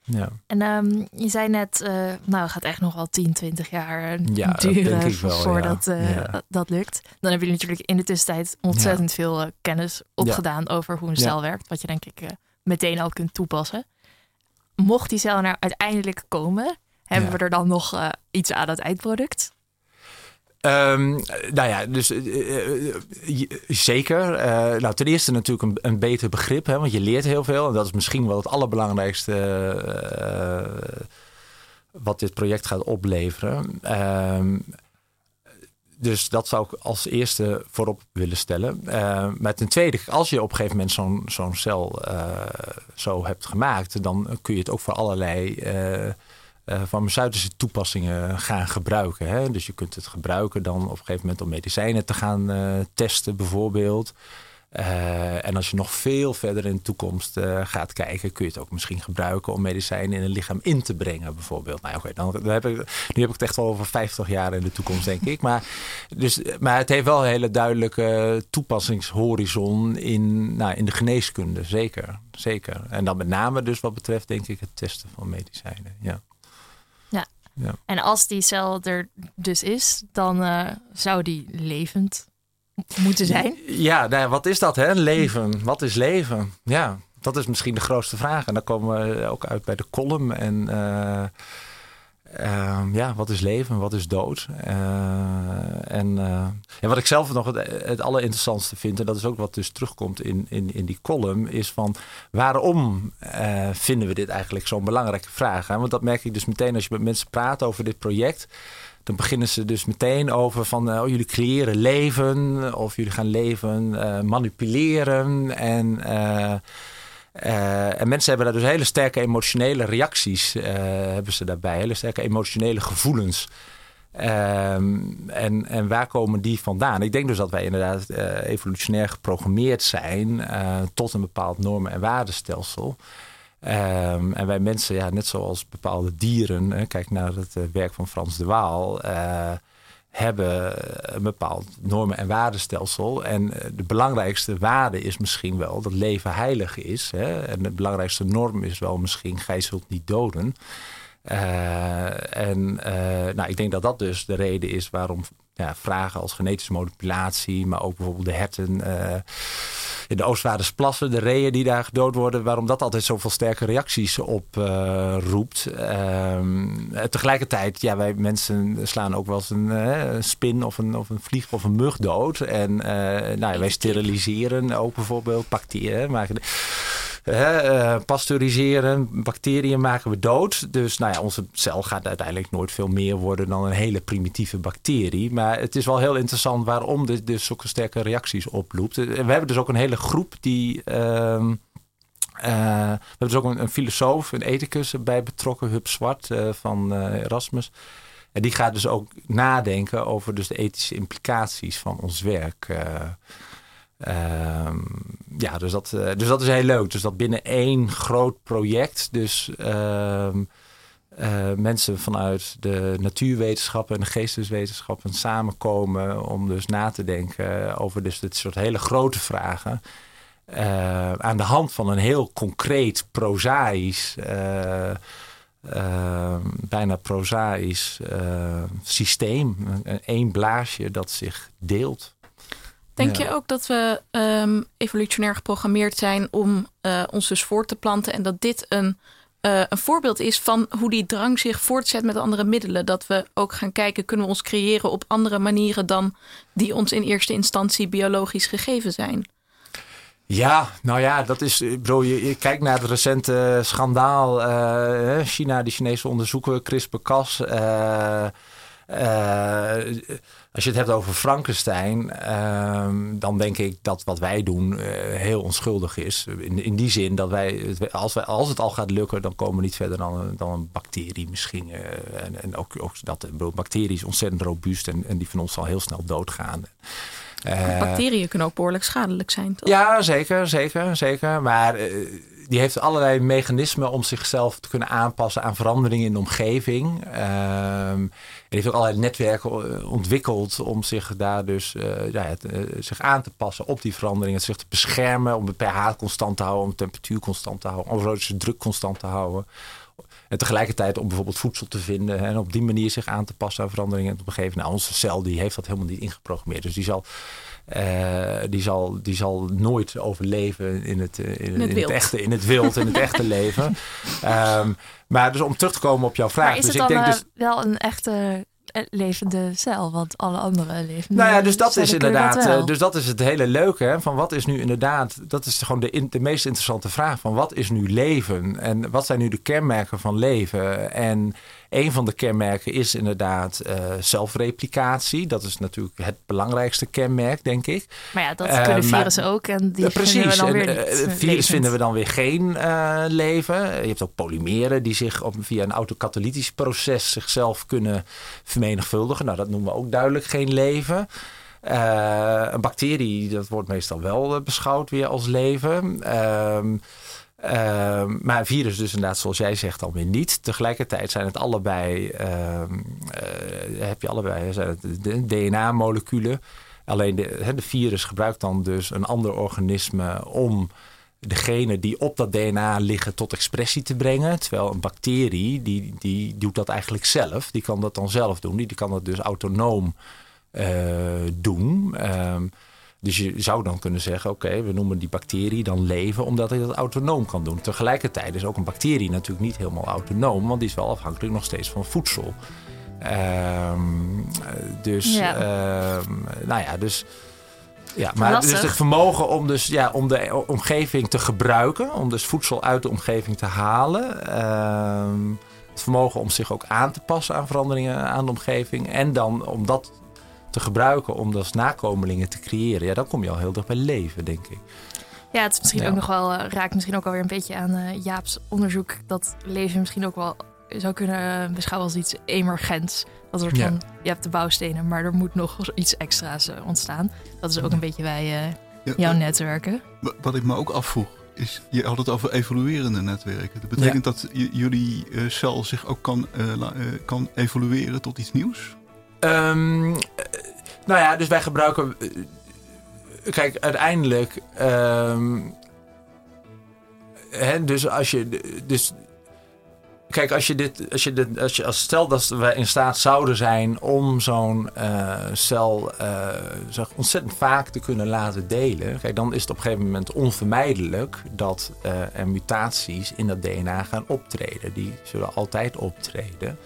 Speaker 5: Ja.
Speaker 1: En ehm, je zei net, eh, nou, het gaat echt nog wel 10, 20 jaar eh,
Speaker 5: Ja, dat
Speaker 1: duren voordat
Speaker 5: ja. Ja.
Speaker 1: dat lukt. Dan hebben jullie natuurlijk in de tussentijd ontzettend veel kennis opgedaan over hoe een cel werkt. Wat je denk ik meteen ook kunt toepassen. Mocht die cel nou uiteindelijk komen, hebben we er dan nog iets aan het eindproduct?
Speaker 5: Ehm, nou ja, dus eh, eh, eh, zeker. Nou, ten eerste natuurlijk een, een beter begrip, hè, want je leert heel veel. En dat is misschien wel het allerbelangrijkste wat dit project gaat opleveren. Ehm, dus dat zou ik als eerste voorop willen stellen. Eh, maar ten tweede, als je op een gegeven moment zo'n zo'n cel zo hebt gemaakt, dan kun je het ook voor allerlei eh, farmaceutische toepassingen gaan gebruiken. Hè? Dus je kunt het gebruiken dan op een gegeven moment om medicijnen te gaan eh, testen, bijvoorbeeld. Eh, en als je nog veel verder in de toekomst gaat kijken, kun je het ook misschien gebruiken om medicijnen in het lichaam in te brengen, bijvoorbeeld. Nou, oké, dan, heb ik, nu heb ik het echt wel over 50 jaar in de toekomst, denk ik. Maar, dus, maar het heeft wel een hele duidelijke toepassingshorizon in, nou, in de geneeskunde, zeker, zeker. En dan met name dus wat betreft, denk ik, het testen van medicijnen. Ja.
Speaker 1: Ja. En als die cel er dus is, dan eh, zou die levend moeten zijn.
Speaker 5: Ja, nou, wat is dat, hè? Leven. Wat is leven? Ja, dat is misschien de grootste vraag. En dan komen we ook uit bij de column. En eh, ehm, ja, wat is leven? Wat is dood? Eh, en, uh, en wat ik zelf nog het, het allerinteressantste vind, en dat is ook wat dus terugkomt in, in, in die column, is van waarom uh, vinden we dit eigenlijk zo'n belangrijke vraag? Want dat merk ik dus meteen als je met mensen praat over dit project. Dan beginnen ze dus meteen over van oh, jullie creëren leven of jullie gaan leven manipuleren en uh, en mensen hebben daar dus hele sterke emotionele reacties, uh, hebben ze daarbij, hele sterke emotionele gevoelens. Um, en, en waar komen die vandaan? Ik denk dus dat wij inderdaad uh, evolutionair geprogrammeerd zijn tot een bepaald normen- en waardestelsel. Um, en wij mensen, ja, net zoals bepaalde dieren, kijk naar het werk van Frans de Waal hebben een bepaald normen- en waardestelsel. En eh, de belangrijkste waarde is misschien wel dat leven heilig is. Hè? En de belangrijkste norm is wel misschien gij zult niet doden. Uh, en nou, ik denk dat dat dus de reden is waarom ja, vragen als genetische manipulatie, maar ook bijvoorbeeld de herten in de Oostvaardersplassen, de reeën die daar gedood worden, waarom dat altijd zoveel sterke reacties op uh, roept. Uh, tegelijkertijd, ja, wij mensen slaan ook wel eens een uh, spin of een, of een vlieg of een mug dood. En nou, wij steriliseren ook bijvoorbeeld bacteriën. Maken uh, pasteuriseren, bacteriën maken we dood. Dus nou ja, onze cel gaat uiteindelijk nooit veel meer worden dan een hele primitieve bacterie. Maar het is wel heel interessant waarom dit dus zulke sterke reacties oploopt. We hebben dus ook een hele groep die. Uh, uh, we hebben dus ook een, filosoof, een ethicus bij betrokken, Hub Zwart van Erasmus. En die gaat dus ook nadenken over dus de ethische implicaties van ons werk. Ehm, ja, dus dat, uh, dus dat is heel leuk. Dus dat binnen één groot project, dus uh, uh, mensen vanuit de natuurwetenschappen en de geesteswetenschappen samenkomen om dus na te denken over dus dit soort hele grote vragen. Uh, aan de hand van een heel concreet, prozaïs, bijna prozaïs systeem. Eén blaasje dat zich deelt.
Speaker 7: Denk je ook dat we um, evolutionair geprogrammeerd zijn om uh, ons dus voort te planten en dat dit een, uh, een voorbeeld is van hoe die drang zich voortzet met andere middelen? Dat we ook gaan kijken, kunnen we ons creëren op andere manieren dan die ons in eerste instantie biologisch gegeven zijn?
Speaker 5: Ja, nou ja, dat is. Bro, je, je kijkt naar het recente schandaal. Uh, China, die Chinese onderzoeken, CRISPR-Cas. Uh, als je het hebt over Frankenstein, uh, dan denk ik dat wat wij doen uh, heel onschuldig is. In, in die zin dat wij als, wij, als het al gaat lukken, dan komen we niet verder dan, een, dan een bacterie misschien. Uh, en, en ook, ook dat een bacterie is ontzettend robuust en, en die van ons zal heel snel doodgaan.
Speaker 7: Bacteriën kunnen ook behoorlijk schadelijk zijn, toch?
Speaker 5: Ja, zeker, zeker, zeker. Maar die heeft allerlei mechanismen om zichzelf te kunnen aanpassen aan veranderingen in de omgeving. Um, heeft ook allerlei netwerken eh, ontwikkeld om zich daar dus uh, ja, het, uh, zich aan te passen op die veranderingen. Zich te beschermen, om de pH constant te houden, om de temperatuur constant te houden, om de druk constant te houden. En tegelijkertijd om bijvoorbeeld voedsel te vinden en op die manier zich aan te passen aan veranderingen in de omgeving. Nou, onze cel die heeft dat helemaal niet ingeprogrammeerd. Dus die zal uh, die, zal, die zal nooit overleven in het, in, in, het, in het, echte, in het wild, in het echte leven. Um, maar dus om terug te komen op jouw vraag.
Speaker 1: Maar is
Speaker 5: dus
Speaker 1: het
Speaker 5: ik
Speaker 1: dan
Speaker 5: denk dus,
Speaker 1: wel een echte levende cel, want alle andere levende
Speaker 5: Nou ja, dus dat is inderdaad,
Speaker 1: dat
Speaker 5: dus dat is het hele leuke. Hè, van wat is nu inderdaad, dat is gewoon de, in, de meest interessante vraag van wat is nu leven? En wat zijn nu de kenmerken van leven? En een van de kenmerken is inderdaad uh, zelfreplicatie. Dat is natuurlijk het belangrijkste kenmerk, denk ik.
Speaker 1: Maar ja, dat
Speaker 5: Uh,
Speaker 1: kunnen
Speaker 5: maar-
Speaker 1: virussen ook en die
Speaker 5: Ja,
Speaker 1: vinden
Speaker 5: precies.
Speaker 1: we dan weer
Speaker 5: eh,
Speaker 1: niet
Speaker 5: virus
Speaker 1: levend.
Speaker 5: vinden we dan weer geen eh, leven. Je hebt ook polymeren die zich op, via een autocatalytisch proces zichzelf kunnen vermenigvuldigen. Nou, dat noemen we ook duidelijk geen leven. Eh, een bacterie, dat wordt meestal wel eh, beschouwd weer als leven. Ehm, ehm, maar virus dus inderdaad, zoals jij zegt, dan weer niet. Tegelijkertijd zijn het allebei, ehm, eh, heb je allebei zijn het DNA-moleculen. Alleen de, de virus gebruikt dan dus een ander organisme om de genen die op dat DNA liggen tot expressie te brengen. Terwijl een bacterie, die, die doet dat eigenlijk zelf. Die kan dat dan zelf doen. Die, die kan dat dus autonoom eh, doen. Ehm, dus je zou dan kunnen zeggen, oké, we noemen die bacterie dan leven, omdat hij dat autonoom kan doen. Tegelijkertijd is ook een bacterie natuurlijk niet helemaal autonoom, want die is wel afhankelijk nog steeds van voedsel. Ehm, dus,
Speaker 1: Ja.
Speaker 5: ehm, nou ja, dus... Ja, maar
Speaker 1: Lastig.
Speaker 5: dus het vermogen om, dus, ja, om de omgeving te gebruiken, om dus voedsel uit de omgeving te halen. Ehm, het vermogen om zich ook aan te passen aan veranderingen aan de omgeving. En dan om dat te gebruiken om dus nakomelingen te creëren. Ja, dan kom je al heel dicht bij leven, denk ik.
Speaker 1: Ja, het is misschien
Speaker 5: Ja.
Speaker 1: ook nog wel, eh, raakt misschien ook alweer een beetje aan eh, Jaap's onderzoek. Dat leven misschien ook wel zou kunnen eh, beschouwen als iets emergents. Dat soort
Speaker 5: Ja.
Speaker 1: van, je hebt de bouwstenen, maar er moet nog iets extra's ontstaan. Dat is ook een beetje bij eh,
Speaker 4: Ja,
Speaker 1: jouw netwerken.
Speaker 4: wa- Wat ik me ook afvroeg, is je had het over evoluerende netwerken. Dat betekent dat j- jullie cel zich ook kan, la- kan evolueren tot iets nieuws?
Speaker 5: Ehm, eh, nou ja, dus wij gebruiken. eh, Kijk, uiteindelijk. ehm, hè, dus als je. Dus, kijk, als je dit. Als je als je, als stel dat we in staat zouden zijn om zo'n eh, cel eh, zeg, ontzettend vaak te kunnen laten delen. Kijk, dan is het op een gegeven moment onvermijdelijk dat er mutaties in dat DNA gaan optreden. Die zullen altijd optreden.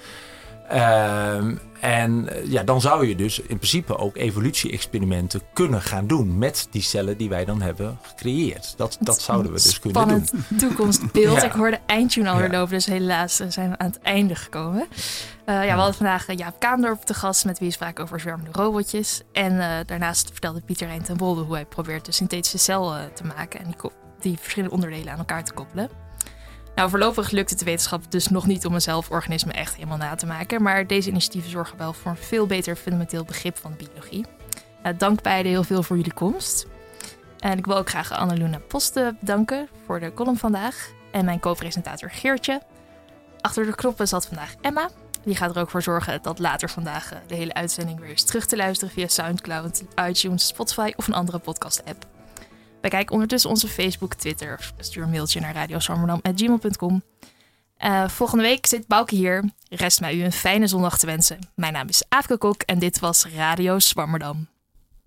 Speaker 5: Ehm, en eh, ja, dan zou je dus in principe ook evolutie-experimenten kunnen gaan doen met die cellen die wij dan hebben gecreëerd. Dat, dat zouden we dus kunnen doen.
Speaker 1: Spannend toekomstbeeld.
Speaker 5: Ja.
Speaker 1: Ik hoorde eindtune alweer
Speaker 5: Ja.
Speaker 1: lopen, dus helaas eh, zijn we aan het einde gekomen. Eh, ja, we hadden vandaag Jaap Kaandorp te gast, met wie we spraken over zwermende robotjes. En daarnaast vertelde Pieter Hein ten Wolde hoe hij probeert de synthetische cel te maken en die, die verschillende onderdelen aan elkaar te koppelen. Nou, voorlopig lukt het de wetenschap dus nog niet om een zelforganisme echt helemaal na te maken. Maar deze initiatieven zorgen wel voor een veel beter fundamenteel begrip van biologie. Nou, dank beiden heel veel voor jullie komst. En ik wil ook graag Annaluna Posten bedanken voor de column vandaag. En mijn co-presentator Geertje. Achter de knoppen zat vandaag Emma. Die gaat er ook voor zorgen dat later vandaag eh, de hele uitzending weer is terug te luisteren via Soundcloud, iTunes, Spotify of een andere podcast-app. Bekijk ondertussen onze Facebook, Twitter of stuur een mailtje naar radioswammerdam.gmail.com. Eh volgende week zit Bouke hier. Rest mij u een fijne zondag te wensen. Mijn naam is Aafke Kok en dit was Radio Zwammerdam.